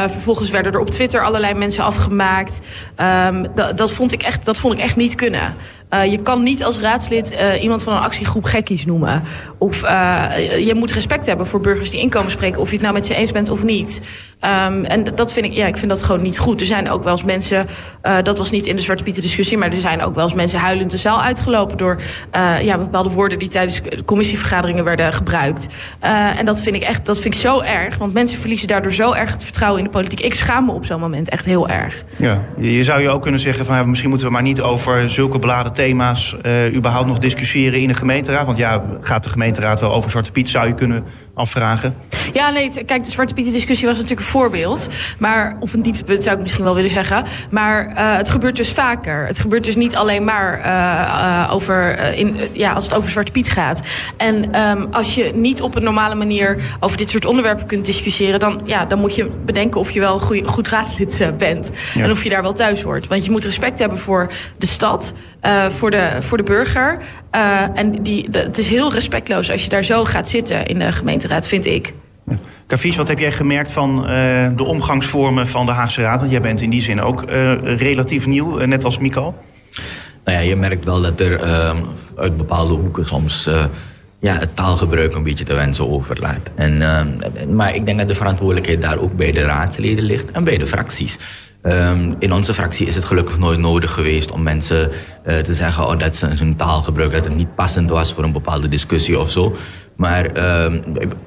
vervolgens werden er op Twitter allerlei mensen afgemaakt. Um, dat, vond ik echt, dat vond ik echt niet kunnen. Uh, je kan niet als raadslid uh, iemand van een actiegroep gekkies noemen. Of uh, je moet respect hebben voor burgers die inkomen spreken... of je het nou met ze eens bent of niet. Um, en dat vind ik, ja, ik vind dat gewoon niet goed. Er zijn ook wel eens mensen, dat was niet in de Zwarte Pieten discussie... maar er zijn ook wel eens mensen huilend de zaal uitgelopen... door ja, bepaalde woorden die tijdens commissievergaderingen werden gebruikt. en dat vind ik echt, dat vind ik zo erg. Want mensen verliezen daardoor zo erg het vertrouwen in de politiek. Ik schaam me op zo'n moment echt heel erg. Ja, je zou je ook kunnen zeggen van... Misschien moeten we maar niet over zulke beladen thema's uh, überhaupt nog discussiëren in de gemeenteraad? Want ja, gaat de gemeenteraad wel over Zwarte Piet, zou je kunnen afvragen? Ja, nee, kijk, de Zwarte Piet discussie was natuurlijk een voorbeeld. Maar, of een dieptepunt zou ik misschien wel willen zeggen. Maar uh, het gebeurt dus vaker. Het gebeurt dus niet alleen maar uh, over, in, ja, als het over Zwarte Piet gaat. En um, als je niet op een normale manier over dit soort onderwerpen kunt discussiëren... dan, ja, dan moet je bedenken of je wel goed, goed raadslid bent. Ja. En of je daar wel thuis hoort. Want je moet respect hebben voor de stad, voor, de, voor de burger. en die, de, het is heel respectloos als je daar zo gaat zitten in de gemeente vind ik. Ja. wat heb jij gemerkt van uh, de omgangsvormen van de Haagse Raad? Want jij bent in die zin ook uh, relatief nieuw, uh, net als Miko. Nou ja, je merkt wel dat er uit bepaalde hoeken soms ja, het taalgebruik een beetje te wensen overlaat. En, maar ik denk dat de verantwoordelijkheid daar ook bij de raadsleden ligt en bij de fracties. Um, in onze fractie is het gelukkig nooit nodig geweest om mensen uh, te zeggen oh, dat ze hun taalgebruik dat het niet passend was voor een bepaalde discussie of zo. Maar uh,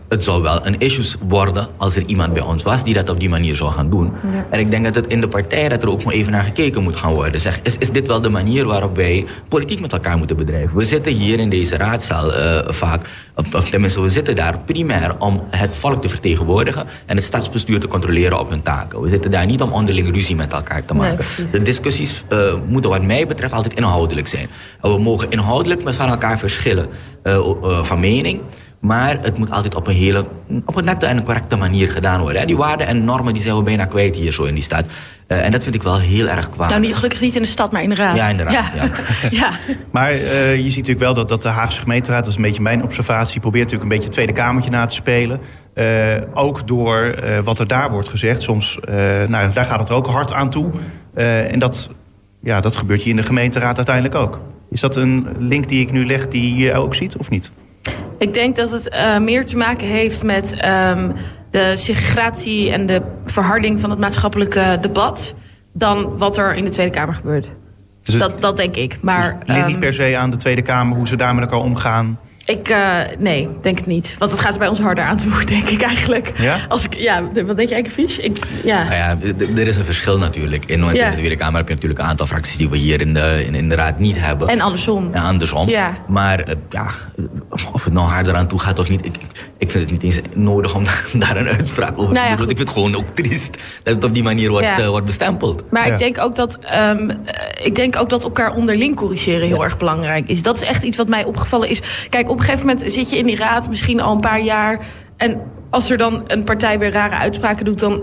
het zou wel een issue worden als er iemand bij ons was die dat op die manier zou gaan doen. Ja. En ik denk dat het in de partij dat er ook maar even naar gekeken moet gaan worden. Zeg, is, is dit wel de manier waarop wij politiek met elkaar moeten bedrijven? We zitten hier in deze raadzaal uh, vaak, of tenminste we zitten daar primair om het volk te vertegenwoordigen en het stadsbestuur te controleren op hun taken. We zitten daar niet om onderling ruzie met elkaar te maken. Nee, de discussies uh, moeten wat mij betreft altijd inhoudelijk zijn. we mogen inhoudelijk met van elkaar verschillen uh, van mening. Maar het moet altijd op een hele, op een nette en een correcte manier gedaan worden. Die waarden en normen die zijn we bijna kwijt hier zo in die stad. Uh, en dat vind ik wel heel erg kwaad. Nou, niet, gelukkig niet in de stad, maar in de raad. Ja, inderdaad. Ja. Ja. ja. Maar uh, je ziet natuurlijk wel dat, dat de Haagse gemeenteraad, dat is een beetje mijn observatie, probeert natuurlijk een beetje het Tweede Kamertje na te spelen. Uh, ook door wat er daar wordt gezegd. Soms, nou, daar gaat het er ook hard aan toe. en dat, ja, dat gebeurt hier in de gemeenteraad uiteindelijk ook. Is dat een link die ik nu leg die je ook ziet, of niet? Ik denk dat het uh, meer te maken heeft met um, de segregatie en de verharding van het maatschappelijke debat dan wat er in de Tweede Kamer gebeurt. Dus dat, dat denk ik. Maar, dus ligt um, niet per se aan de Tweede Kamer hoe ze daar met elkaar omgaan. Ik, uh, nee, denk het niet. Want het gaat er bij ons harder aan toe, denk ik eigenlijk. Ja? Als ik, ja, wat denk jij, Fisch? Ik, ja. Nou ja, er is een verschil natuurlijk. In, in de Tweede Kamer heb je natuurlijk een aantal fracties die we hier in de, in, in de Raad niet hebben. En andersom. Ja, andersom. Ja. Maar uh, ja, of het nou harder aan toe gaat of niet, ik, ik vind het niet eens nodig om daar een uitspraak over nou te doen. Ik vind het gewoon ook triest dat het op die manier wordt, uh, wordt bestempeld. Maar ik, denk ook dat, um, ik denk ook dat elkaar onderling corrigeren heel erg belangrijk is. Dat is echt iets wat mij opgevallen is. Kijk, op een gegeven moment zit je in die raad misschien al een paar jaar. En als er dan een partij weer rare uitspraken doet, dan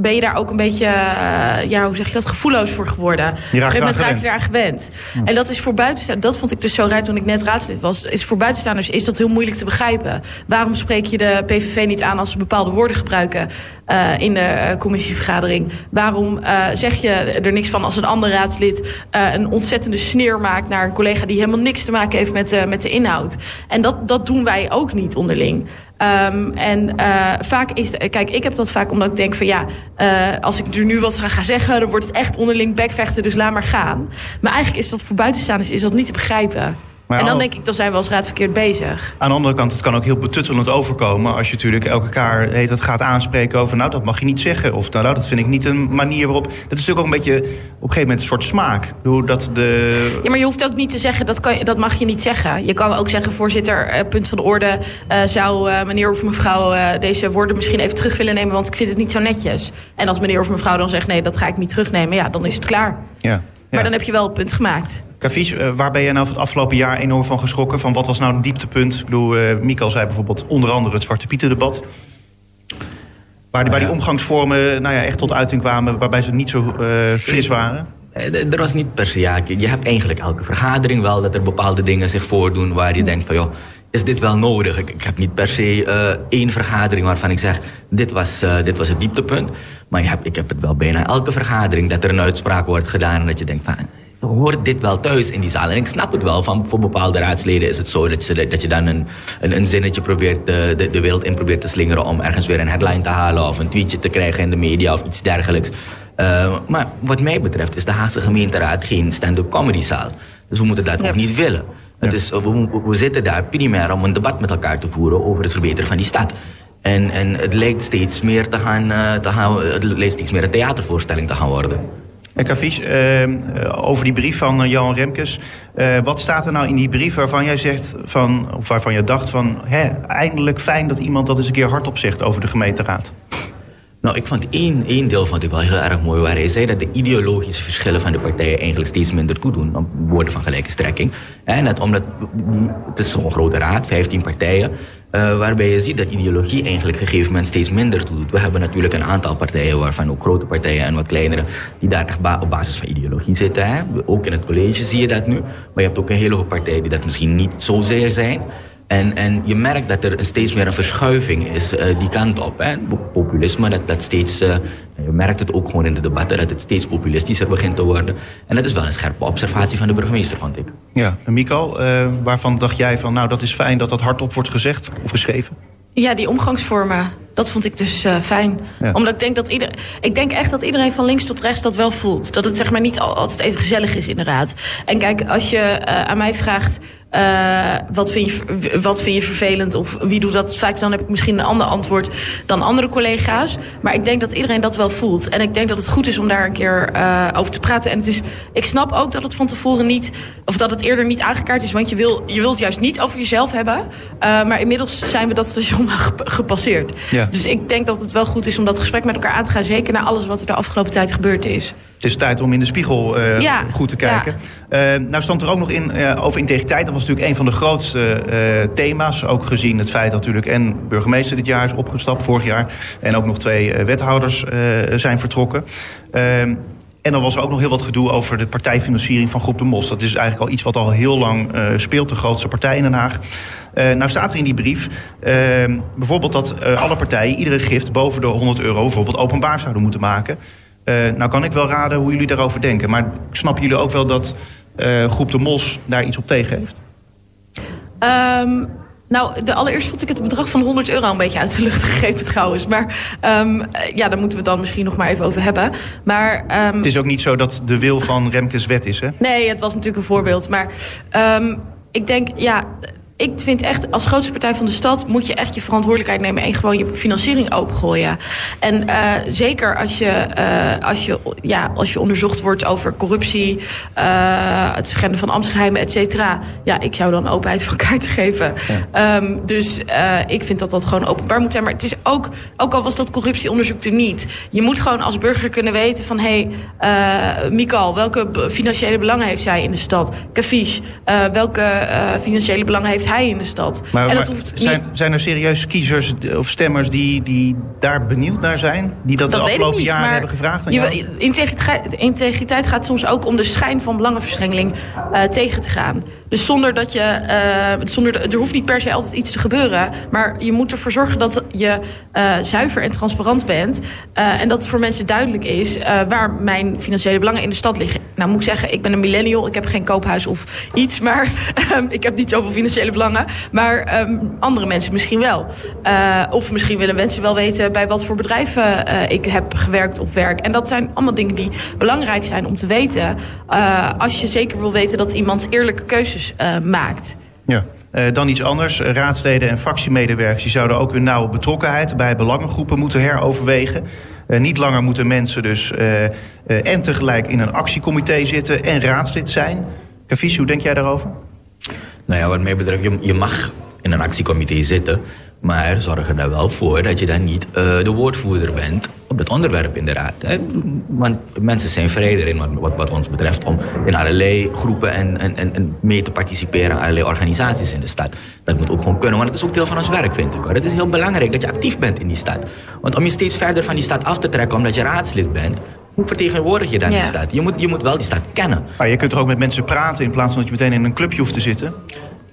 ben je daar ook een beetje, uh, ja, hoe zeg je dat, gevoelloos voor geworden. Je Op een gegeven moment raak je daar gewend. En dat is voor buitenstaanders, dat vond ik dus zo raar toen ik net raadslid was, is voor buitenstaanders is dat heel moeilijk te begrijpen. Waarom spreek je de PVV niet aan als ze bepaalde woorden gebruiken uh, in de uh, commissievergadering? Waarom zeg je er niks van als een ander raadslid een ontzettende sneer maakt naar een collega die helemaal niks te maken heeft met, met de inhoud? En dat, dat doen wij ook niet onderling. Ehm, en uh, vaak is... Kijk, ik heb dat vaak omdat ik denk van ja... Uh, als ik er nu wat ga zeggen... dan wordt het echt onderling bekvechten, dus laat maar gaan. Maar eigenlijk is dat voor buitenstaanders is dat niet te begrijpen. Maar en dan denk ik, dan zijn we als raad verkeerd bezig. Aan de andere kant, het kan ook heel betuttelend overkomen... als je natuurlijk elkaar heet, dat gaat aanspreken over... nou, dat mag je niet zeggen. Of nou, dat vind ik niet een manier waarop... Dat is natuurlijk ook een beetje op een gegeven moment een soort smaak. Hoe dat de... Ja, maar je hoeft ook niet te zeggen, dat, kan, dat mag je niet zeggen. Je kan ook zeggen, voorzitter, eh, punt van de orde... Uh, zou uh, meneer of mevrouw uh, deze woorden misschien even terug willen nemen... want ik vind het niet zo netjes. En als meneer of mevrouw dan zegt, nee, dat ga ik niet terugnemen... ja, dan is het klaar. Ja. Ja. Maar dan heb je wel het punt gemaakt. Kavies, uh, waar ben jij nou het afgelopen jaar enorm van geschrokken? Van wat was nou een dieptepunt? Ik bedoel, uh, Mikael zei bijvoorbeeld onder andere het Zwarte Pieten debat. Waar die, waar die omgangsvormen nou ja, echt tot uiting kwamen, waarbij ze niet zo uh, fris waren. Er was niet per se, ja, je hebt eigenlijk elke vergadering wel dat er bepaalde dingen zich voordoen waar je denkt van joh, is dit wel nodig? Ik, ik heb niet per se uh, één vergadering waarvan ik zeg, dit was, uh, dit was het dieptepunt. Maar je hebt, ik heb het wel bijna elke vergadering dat er een uitspraak wordt gedaan en dat je denkt van hoort dit wel thuis in die zaal. En ik snap het wel, van voor bepaalde raadsleden is het zo dat je, dat je dan een, een, een zinnetje probeert de, de, de wereld in probeert te slingeren om ergens weer een headline te halen of een tweetje te krijgen in de media of iets dergelijks. Uh, maar wat mij betreft is de Haagse gemeenteraad geen stand-up comedy zaal. Dus we moeten dat ja. ook niet willen. Het is, we, we, zitten daar primair om een debat met elkaar te voeren over het verbeteren van die stad. En, en het lijkt steeds meer te gaan, uh, te gaan, het lijkt steeds meer een theatervoorstelling te gaan worden. En Cavies, uh, over die brief van uh, Johan Remkes. Wat staat er nou in die brief waarvan jij zegt, van, of waarvan je dacht van... Hè, eindelijk fijn dat iemand dat eens een keer hardop zegt over de gemeenteraad? Nou, ik vond één, één deel vond ik wel heel erg mooi... waar hij zei dat de ideologische verschillen van de partijen... eigenlijk steeds minder toedoen op woorden van gelijke strekking. En net omdat, het is zo'n grote raad, 15 partijen... Uh, waarbij je ziet dat ideologie eigenlijk op een gegeven moment steeds minder toedoet. We hebben natuurlijk een aantal partijen, waarvan ook grote partijen en wat kleinere, die daar echt op basis van ideologie zitten. Hè? Ook in het college zie je dat nu. Maar je hebt ook een hele hoop partijen die dat misschien niet zozeer zijn. En, en je merkt dat er steeds meer een verschuiving is uh, die kant op. Hè. Populisme, dat, dat steeds, uh, je merkt het ook gewoon in de debatten, dat het steeds populistischer begint te worden. En dat is wel een scherpe observatie van de burgemeester, vond ik. Ja, en Mikael, uh, waarvan dacht jij van, nou dat is fijn dat dat hardop wordt gezegd of geschreven? Ja, die omgangsvormen, dat vond ik dus uh, fijn. Ja. Omdat ik denk dat iedereen. Ik denk echt dat iedereen van links tot rechts dat wel voelt. Dat het zeg maar niet altijd even gezellig is in de raad. En kijk, als je uh, aan mij vraagt. Uh, wat, vind je, wat vind je vervelend of wie doet dat vaak, dan heb ik misschien een ander antwoord dan andere collega's. Maar ik denk dat iedereen dat wel voelt. En ik denk dat het goed is om daar een keer uh, over te praten. En het is, ik snap ook dat het van tevoren niet, of dat het eerder niet aangekaart is, want je, wil, je wilt juist niet over jezelf hebben. Uh, maar inmiddels zijn we dat station gepasseerd. Ja. Dus ik denk dat het wel goed is om dat gesprek met elkaar aan te gaan. Zeker na alles wat er de afgelopen tijd gebeurd is. Het is tijd om in de spiegel uh, ja, goed te kijken. Ja. Uh, nou stond er ook nog in uh, over integriteit. Dat was natuurlijk een van de grootste thema's. Ook gezien het feit dat natuurlijk en burgemeester dit jaar is opgestapt, vorig jaar. En ook nog twee wethouders zijn vertrokken. Ehm, en dan was er ook nog heel wat gedoe over de partijfinanciering van Groep de Mos. Dat is eigenlijk al iets wat al heel lang speelt, de grootste partij in Den Haag. Uh, nou staat er in die brief uh, bijvoorbeeld dat alle partijen iedere gift boven de 100 euro bijvoorbeeld openbaar zouden moeten maken. Nou kan ik wel raden hoe jullie daarover denken. Maar snappen jullie ook wel dat Groep de Mos daar iets op tegen heeft? Um, nou, de, allereerst vond ik het bedrag van 100 euro een beetje uit de lucht gegeven trouwens. Maar um, ja, daar moeten we het dan misschien nog maar even over hebben. Maar, um, het is ook niet zo dat de wil van Remkes wet is, hè? Nee, het was natuurlijk een voorbeeld. Maar ik denk, ja, ik vind echt, als grootste partij van de stad moet je echt je verantwoordelijkheid nemen en gewoon je financiering opengooien. En uh, zeker als je, uh, als, je, ja, als je onderzocht wordt over corruptie, uh, het schenden van ambtsgeheimen, et cetera. Ja, ik zou dan openheid van elkaar te geven. Ja. Um, dus ik vind dat dat gewoon openbaar moet zijn. Maar het is ook, ook al was dat corruptieonderzoek er niet. Je moet gewoon als burger kunnen weten van hé, hey, Mikal, welke financiële belangen heeft zij in de stad? Kafish, welke financiële belangen heeft hij in de stad. Maar, en dat hoeft zijn, niet... zijn er serieus kiezers of stemmers die, die daar benieuwd naar zijn? Die dat, dat de afgelopen jaren hebben gevraagd aan integriteit, integriteit gaat soms ook om de schijn van belangenverstrengeling uh, tegen te gaan. Dus zonder dat je... Uh, zonder de, er hoeft niet per se altijd iets te gebeuren. Maar je moet ervoor zorgen dat je uh, zuiver en transparant bent. en dat het voor mensen duidelijk is waar mijn financiële belangen in de stad liggen. Nou moet ik zeggen, ik ben een millennial. Ik heb geen koophuis of iets. Maar ik heb niet zoveel financiële belangen Maar ehm, andere mensen misschien wel. Uh, of misschien willen mensen wel weten bij wat voor bedrijven uh, ik heb gewerkt of werk. En dat zijn allemaal dingen die belangrijk zijn om te weten. Uh, als je zeker wil weten dat iemand eerlijke keuzes maakt. Ja. Dan iets anders. Raadsleden en fractiemedewerkers die zouden ook hun nauwe betrokkenheid bij belangengroepen moeten heroverwegen. Niet langer moeten mensen dus en tegelijk in een actiecomité zitten en raadslid zijn. Kavies, hoe denk jij daarover? Nou ja, wat mij betreft, je, je mag in een actiecomité zitten. Maar zorg er dan wel voor dat je dan niet uh, de woordvoerder bent op het onderwerp in de raad. Hè? Want mensen zijn vrij erin, wat, wat, ons betreft, om in allerlei groepen en, en, en mee te participeren allerlei organisaties in de stad. Dat moet ook gewoon kunnen, want het is ook deel van ons werk, vind ik. Hoor. Het is heel belangrijk dat je actief bent in die stad. Want om je steeds verder van die stad af te trekken omdat je raadslid bent, hoe vertegenwoordig je dan ja. die stad? Je moet, je moet wel die stad kennen. Maar je kunt er ook met mensen praten in plaats van dat je meteen in een clubje hoeft te zitten.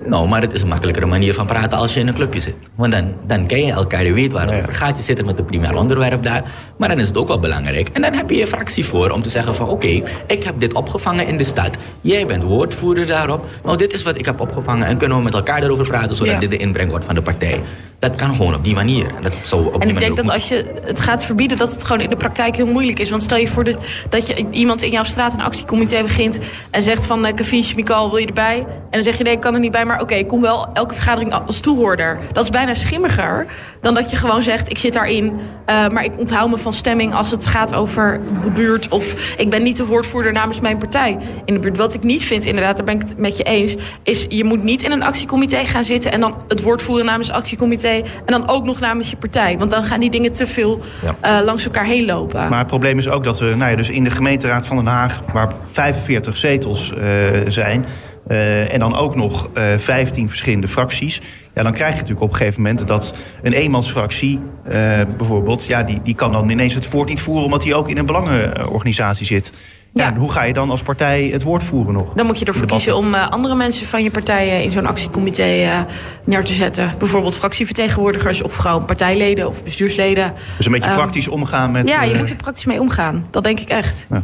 Nou, maar het is een makkelijkere manier van praten als je in een clubje zit. Want dan, dan ken je elkaar, je weet waar het over gaat. Je zit er met een primair onderwerp daar. Maar dan is het ook wel belangrijk. En dan heb je je fractie voor om te zeggen van... oké, okay, ik heb dit opgevangen in de stad. Jij bent woordvoerder daarop. Nou, dit is wat ik heb opgevangen. En kunnen we met elkaar daarover praten... zodat ja. dit de inbreng wordt van de partij. Dat kan gewoon op die manier. En, dat zou op en die ik denk dat als je het gaat verbieden... dat het gewoon in de praktijk heel moeilijk is. Want stel je voor dat, dat je iemand in jouw straat een actiecomité begint... en zegt van, uh, Kavies, Mikal, wil je erbij? En dan zeg je, nee, ik kan er niet bij, maar oké, okay, ik kom wel elke vergadering als toehoorder. Dat is bijna schimmiger dan dat je gewoon zegt... ik zit daarin, uh, maar ik onthoud me van stemming... als het gaat over de buurt... of ik ben niet de woordvoerder namens mijn partij in de buurt. Wat ik niet vind, inderdaad, daar ben ik het met je eens... is je moet niet in een actiecomité gaan zitten... en dan het woord voeren namens het actiecomité... en dan ook nog namens je partij. Want dan gaan die dingen te veel ja. uh, langs elkaar heen lopen. Maar het probleem is ook dat we nou ja, dus in de gemeenteraad van Den Haag... waar 45 zetels uh, zijn... Uh, en dan ook nog uh, 15 verschillende fracties. Ja, dan krijg je natuurlijk op een gegeven moment dat een eenmansfractie uh, bijvoorbeeld... Ja, die, die kan dan ineens het voort niet voeren omdat hij ook in een belangenorganisatie zit. Ja. ja. hoe ga je dan als partij het woord voeren nog? Dan moet je ervoor kiezen om uh, andere mensen van je partij in zo'n actiecomité uh, neer te zetten. Bijvoorbeeld fractievertegenwoordigers of gewoon partijleden of bestuursleden. Dus een beetje um, praktisch omgaan met... Ja, je uh, moet er praktisch mee omgaan. Dat denk ik echt. Ja.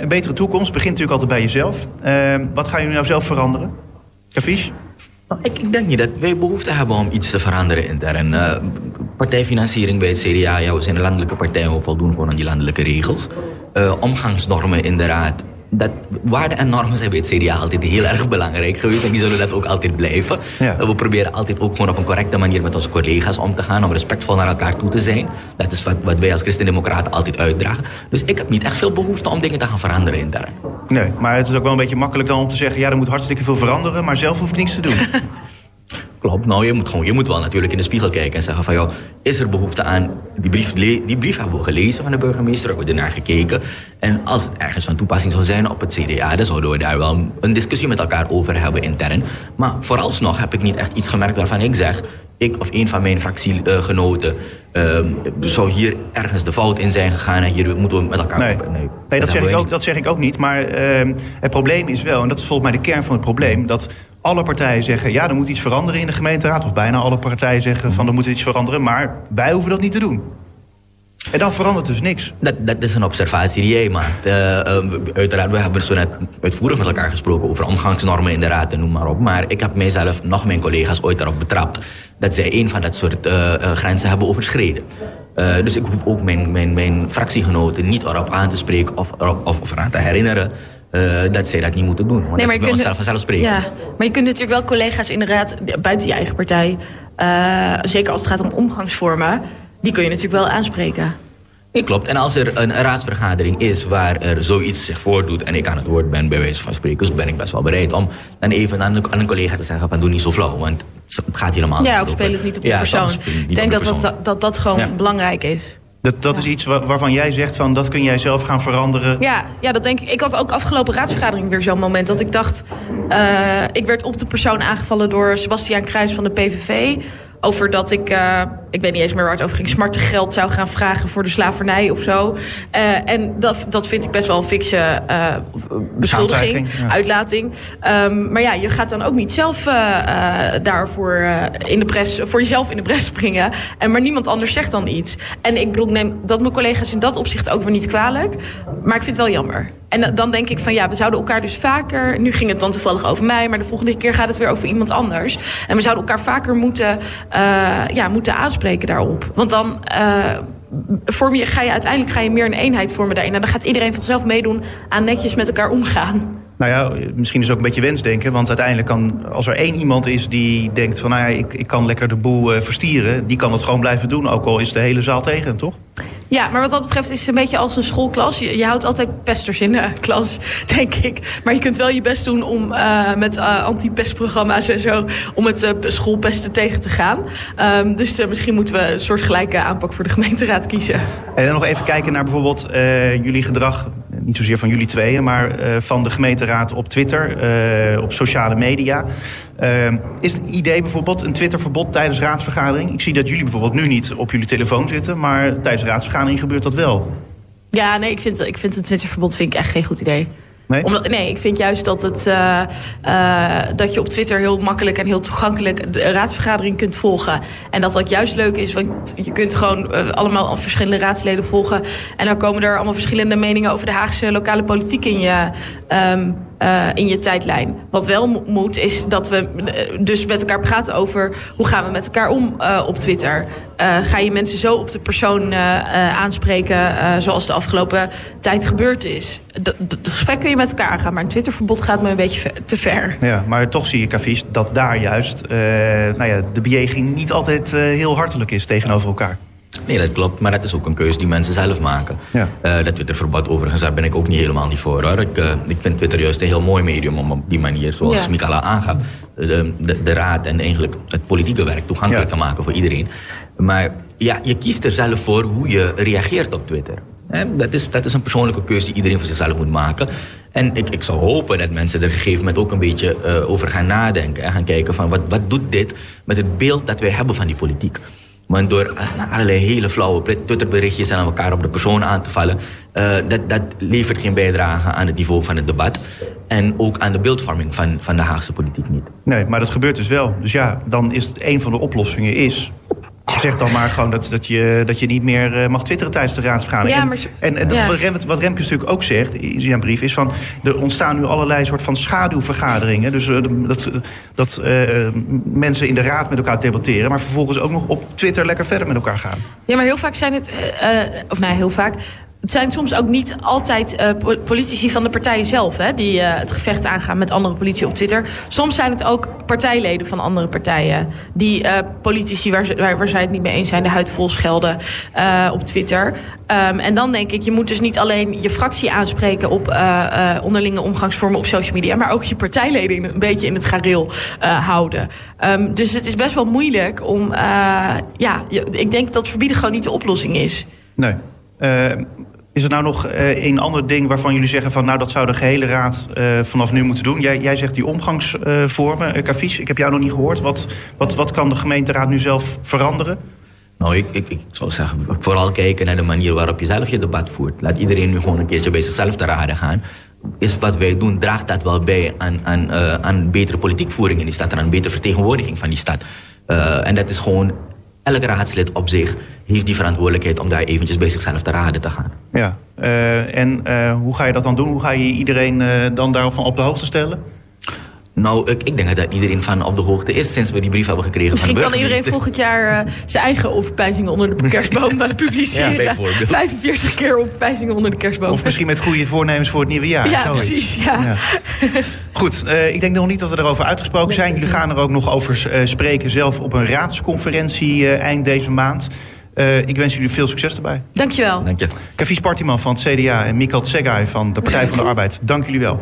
een betere toekomst begint natuurlijk altijd bij jezelf. wat gaan jullie nou zelf veranderen? Kavies? Ik, ik, denk niet dat wij behoefte hebben om iets te veranderen intern. Uh, partijfinanciering bij het CDA, ja, we zijn een landelijke partij, we voldoen gewoon aan die landelijke regels. Uh, omgangsnormen in de raad. Dat, waarden en normen zijn bij het CDA altijd heel erg belangrijk geweest. En die zullen dat ook altijd blijven. Ja. Uh, we proberen altijd ook gewoon op een correcte manier met onze collega's om te gaan. Om respectvol naar elkaar toe te zijn. Dat is wat, wat wij als Christen-Democraten altijd uitdragen. Dus ik heb niet echt veel behoefte om dingen te gaan veranderen intern. Nee, maar het is ook wel een beetje makkelijk dan om te zeggen... ja, er moet hartstikke veel veranderen, maar zelf hoef ik niets te doen. Klopt, nou je moet, gewoon, je moet wel natuurlijk in de spiegel kijken en zeggen van... joh, is er behoefte aan... Die brief, die brief hebben we gelezen van de burgemeester, hebben we ernaar gekeken. En als het ergens van toepassing zou zijn op het CDA... dan zouden we daar wel een discussie met elkaar over hebben intern. Maar vooralsnog heb ik niet echt iets gemerkt waarvan ik zeg... ik of een van mijn fractiegenoten... Uh, zou hier ergens de fout in zijn gegaan... en hier moeten we met elkaar... Nee, nee, nee dat, zeg ik ook, dat zeg ik ook niet. Maar uh, het probleem is wel, en dat is volgens mij de kern van het probleem... dat alle partijen zeggen, ja, er moet iets veranderen in de gemeenteraad. Of bijna alle partijen zeggen van er moet iets veranderen. Maar wij hoeven dat niet te doen. En dan verandert dus niks. Dat, dat is een observatie die jij maakt. Uh, uiteraard, we hebben zo net uitvoerig met elkaar gesproken over omgangsnormen in de raad en noem maar op. Maar ik heb mijzelf, nog mijn collega's, ooit erop betrapt dat zij een van dat soort uh, grenzen hebben overschreden. dus ik hoef ook mijn, mijn, mijn fractiegenoten niet erop aan te spreken of, of, of eraan te herinneren uh, dat zij dat niet moeten doen. Want nee, maar dat is bij onszelf vanzelfsprekend. Ja, maar je kunt natuurlijk wel collega's in de raad buiten je eigen partij... Uh, zeker als het gaat om omgangsvormen... die kun je natuurlijk wel aanspreken. Nee, klopt. En als er een raadsvergadering is waar er zoiets zich voordoet... en ik aan het woord ben, bij wijze van spreken... dus ben ik best wel bereid om dan even aan een, aan een collega te zeggen... van doe niet zo flauw, want het gaat helemaal ja, niet Ja, of speel het niet op de ja, persoon. Ik denk dat, dat, dat dat gewoon ja. belangrijk is. Dat, dat is iets waarvan jij zegt van dat kun jij zelf gaan veranderen. Ja, ja dat denk ik. Ik had ook afgelopen raadsvergadering weer zo'n moment dat ik dacht... Uh, ik werd op de persoon aangevallen door Sebastiaan Kruis van de PVV over dat ik, uh, ik weet niet eens meer waar het over ging, smarte geld zou gaan vragen voor de slavernij of zo. Uh, en dat, dat vind ik best wel een fikse uh, beschuldiging, ja. uitlating. Um, maar ja, je gaat dan ook niet zelf daarvoor in de pres, voor jezelf in de pres springen. En maar niemand anders zegt dan iets. En ik bedoel, neem dat mijn collega's in dat opzicht ook weer niet kwalijk. Maar ik vind het wel jammer. En dan denk ik van ja, we zouden elkaar dus vaker. Nu ging het dan toevallig over mij, maar de volgende keer gaat het weer over iemand anders. En we zouden elkaar vaker moeten, uh, ja, moeten aanspreken daarop. Want dan. Uh, vorm je, ga je uiteindelijk ga je meer een eenheid vormen daarin. En dan gaat iedereen vanzelf meedoen aan netjes met elkaar omgaan. Nou ja, misschien is het ook een beetje wensdenken. Want uiteindelijk kan, als er één iemand is die denkt van... nou ja, ik, ik kan lekker de boel uh, verstieren... die kan het gewoon blijven doen, ook al is de hele zaal tegen, toch? Ja, maar wat dat betreft is het een beetje als een schoolklas. Je, je houdt altijd pesters in de klas, denk ik. Maar je kunt wel je best doen om uh, met uh, anti-pestprogramma's en zo... om het uh, schoolpesten tegen te gaan. Um, dus misschien moeten we een soort gelijke aanpak voor de gemeenteraad kiezen. En dan nog even kijken naar bijvoorbeeld jullie gedrag niet zozeer van jullie tweeën, maar uh, van de gemeenteraad op Twitter, uh, op sociale media. Is het idee bijvoorbeeld een Twitterverbod tijdens raadsvergadering? Ik zie dat jullie bijvoorbeeld nu niet op jullie telefoon zitten, maar tijdens raadsvergadering gebeurt dat wel. Ja, nee, ik vind, ik vind een Twitterverbod vind ik echt geen goed idee. Nee? Omdat, nee, ik vind juist dat, het, uh, uh, dat je op Twitter heel makkelijk en heel toegankelijk de raadsvergadering kunt volgen. En dat dat juist leuk is, want je kunt gewoon uh, allemaal verschillende raadsleden volgen. En dan komen er allemaal verschillende meningen over de Haagse lokale politiek in je, um, uh, in je tijdlijn. Wat wel moet, is dat we dus met elkaar praten over hoe gaan we met elkaar om uh, op Twitter. Ga je mensen zo op de persoon aanspreken zoals de afgelopen tijd gebeurd is. Dat gesprek kun je met elkaar aangaan, maar een Twitterverbod gaat me een beetje te ver. Ja, maar toch zie je, Cavies, dat daar juist nou ja, de bejeging niet altijd heel hartelijk is tegenover elkaar. Nee, dat klopt. Maar dat is ook een keuze die mensen zelf maken. Ja. Uh, dat Twitterverbod overigens, daar ben ik ook niet helemaal niet voor. Hoor. Ik, uh, ik vind Twitter juist een heel mooi medium om op die manier, zoals ja. Mikala aangaf... De, de, de, raad en eigenlijk het politieke werk toegankelijk ja. te maken voor iedereen. Maar ja, je kiest er zelf voor hoe je reageert op Twitter. Dat is, dat is een persoonlijke keuze die iedereen voor zichzelf moet maken. En ik, ik zou hopen dat mensen er op een gegeven moment ook een beetje uh, over gaan nadenken. En gaan kijken van wat, wat doet dit met het beeld dat wij hebben van die politiek. Want door uh, allerlei hele flauwe Twitterberichtjes en aan elkaar op de persoon aan te vallen... Uh, dat, dat levert geen bijdrage aan het niveau van het debat. En ook aan de beeldvorming van, van de Haagse politiek niet. Nee, maar dat gebeurt dus wel. Dus ja, dan is het een van de oplossingen is Zeg dan maar gewoon dat, dat, je, dat je niet meer uh, mag twitteren tijdens de raadsvergadering. Ja, maar... En, en, en ja. wat, wat Remkes natuurlijk ook zegt in zijn brief... is van, er ontstaan nu allerlei soort van schaduwvergaderingen. Dus uh, dat, dat uh, mensen in de raad met elkaar debatteren... maar vervolgens ook nog op Twitter lekker verder met elkaar gaan. Ja, maar heel vaak zijn het... of nee, heel vaak... Het zijn soms ook niet altijd uh, politici van de partijen zelf... Hè, die uh, het gevecht aangaan met andere politici op Twitter. Soms zijn het ook partijleden van andere partijen... die uh, politici waar, waar, waar, zij het niet mee eens zijn... de huid vol schelden op Twitter. Um, en dan denk ik, je moet dus niet alleen je fractie aanspreken... op onderlinge omgangsvormen op social media... maar ook je partijleden een beetje in het gareel houden. Um, dus het is best wel moeilijk om... ja, ik denk dat verbieden gewoon niet de oplossing is. Nee. Uh, is er nou nog uh, een ander ding waarvan jullie zeggen van nou dat zou de gehele raad uh, vanaf nu moeten doen? Jij, jij zegt die omgangsvormen, Cavies, ik heb jou nog niet gehoord. Wat, wat, wat kan de gemeenteraad nu zelf veranderen? Nou, ik, ik, ik zou zeggen, vooral kijken naar de manier waarop je zelf je debat voert. Laat iedereen nu gewoon een keertje bij zichzelf te raden gaan. Is wat wij doen, draagt dat wel bij aan, aan, aan betere politiekvoering in die stad en aan betere vertegenwoordiging van die stad. En dat is gewoon elk raadslid op zich heeft die verantwoordelijkheid om daar eventjes bij zichzelf te raden te gaan. Ja, uh, en uh, hoe ga je dat dan doen? Hoe ga je iedereen uh, dan daarvan op de hoogte stellen? Nou, ik, ik, denk dat iedereen van op de hoogte is sinds we die brief hebben gekregen Misschien van de kan iedereen volgend jaar uh, zijn eigen overpijzingen onder de kerstboom publiceren. Ja, 45 keer overpijzingen onder de kerstboom. Of misschien met goede voornemens voor het nieuwe jaar. Ja, Zoiets. precies. Ja. ja. Goed, uh, ik denk nog niet dat we erover uitgesproken zijn. Jullie gaan er ook nog over uh, spreken zelf op een raadsconferentie eind deze maand. Uh, ik wens jullie veel succes erbij. Dankjewel. Dank je. Cavies Partiman van het CDA en Mikkel Tsegai van de Partij van de Arbeid. Dank jullie wel.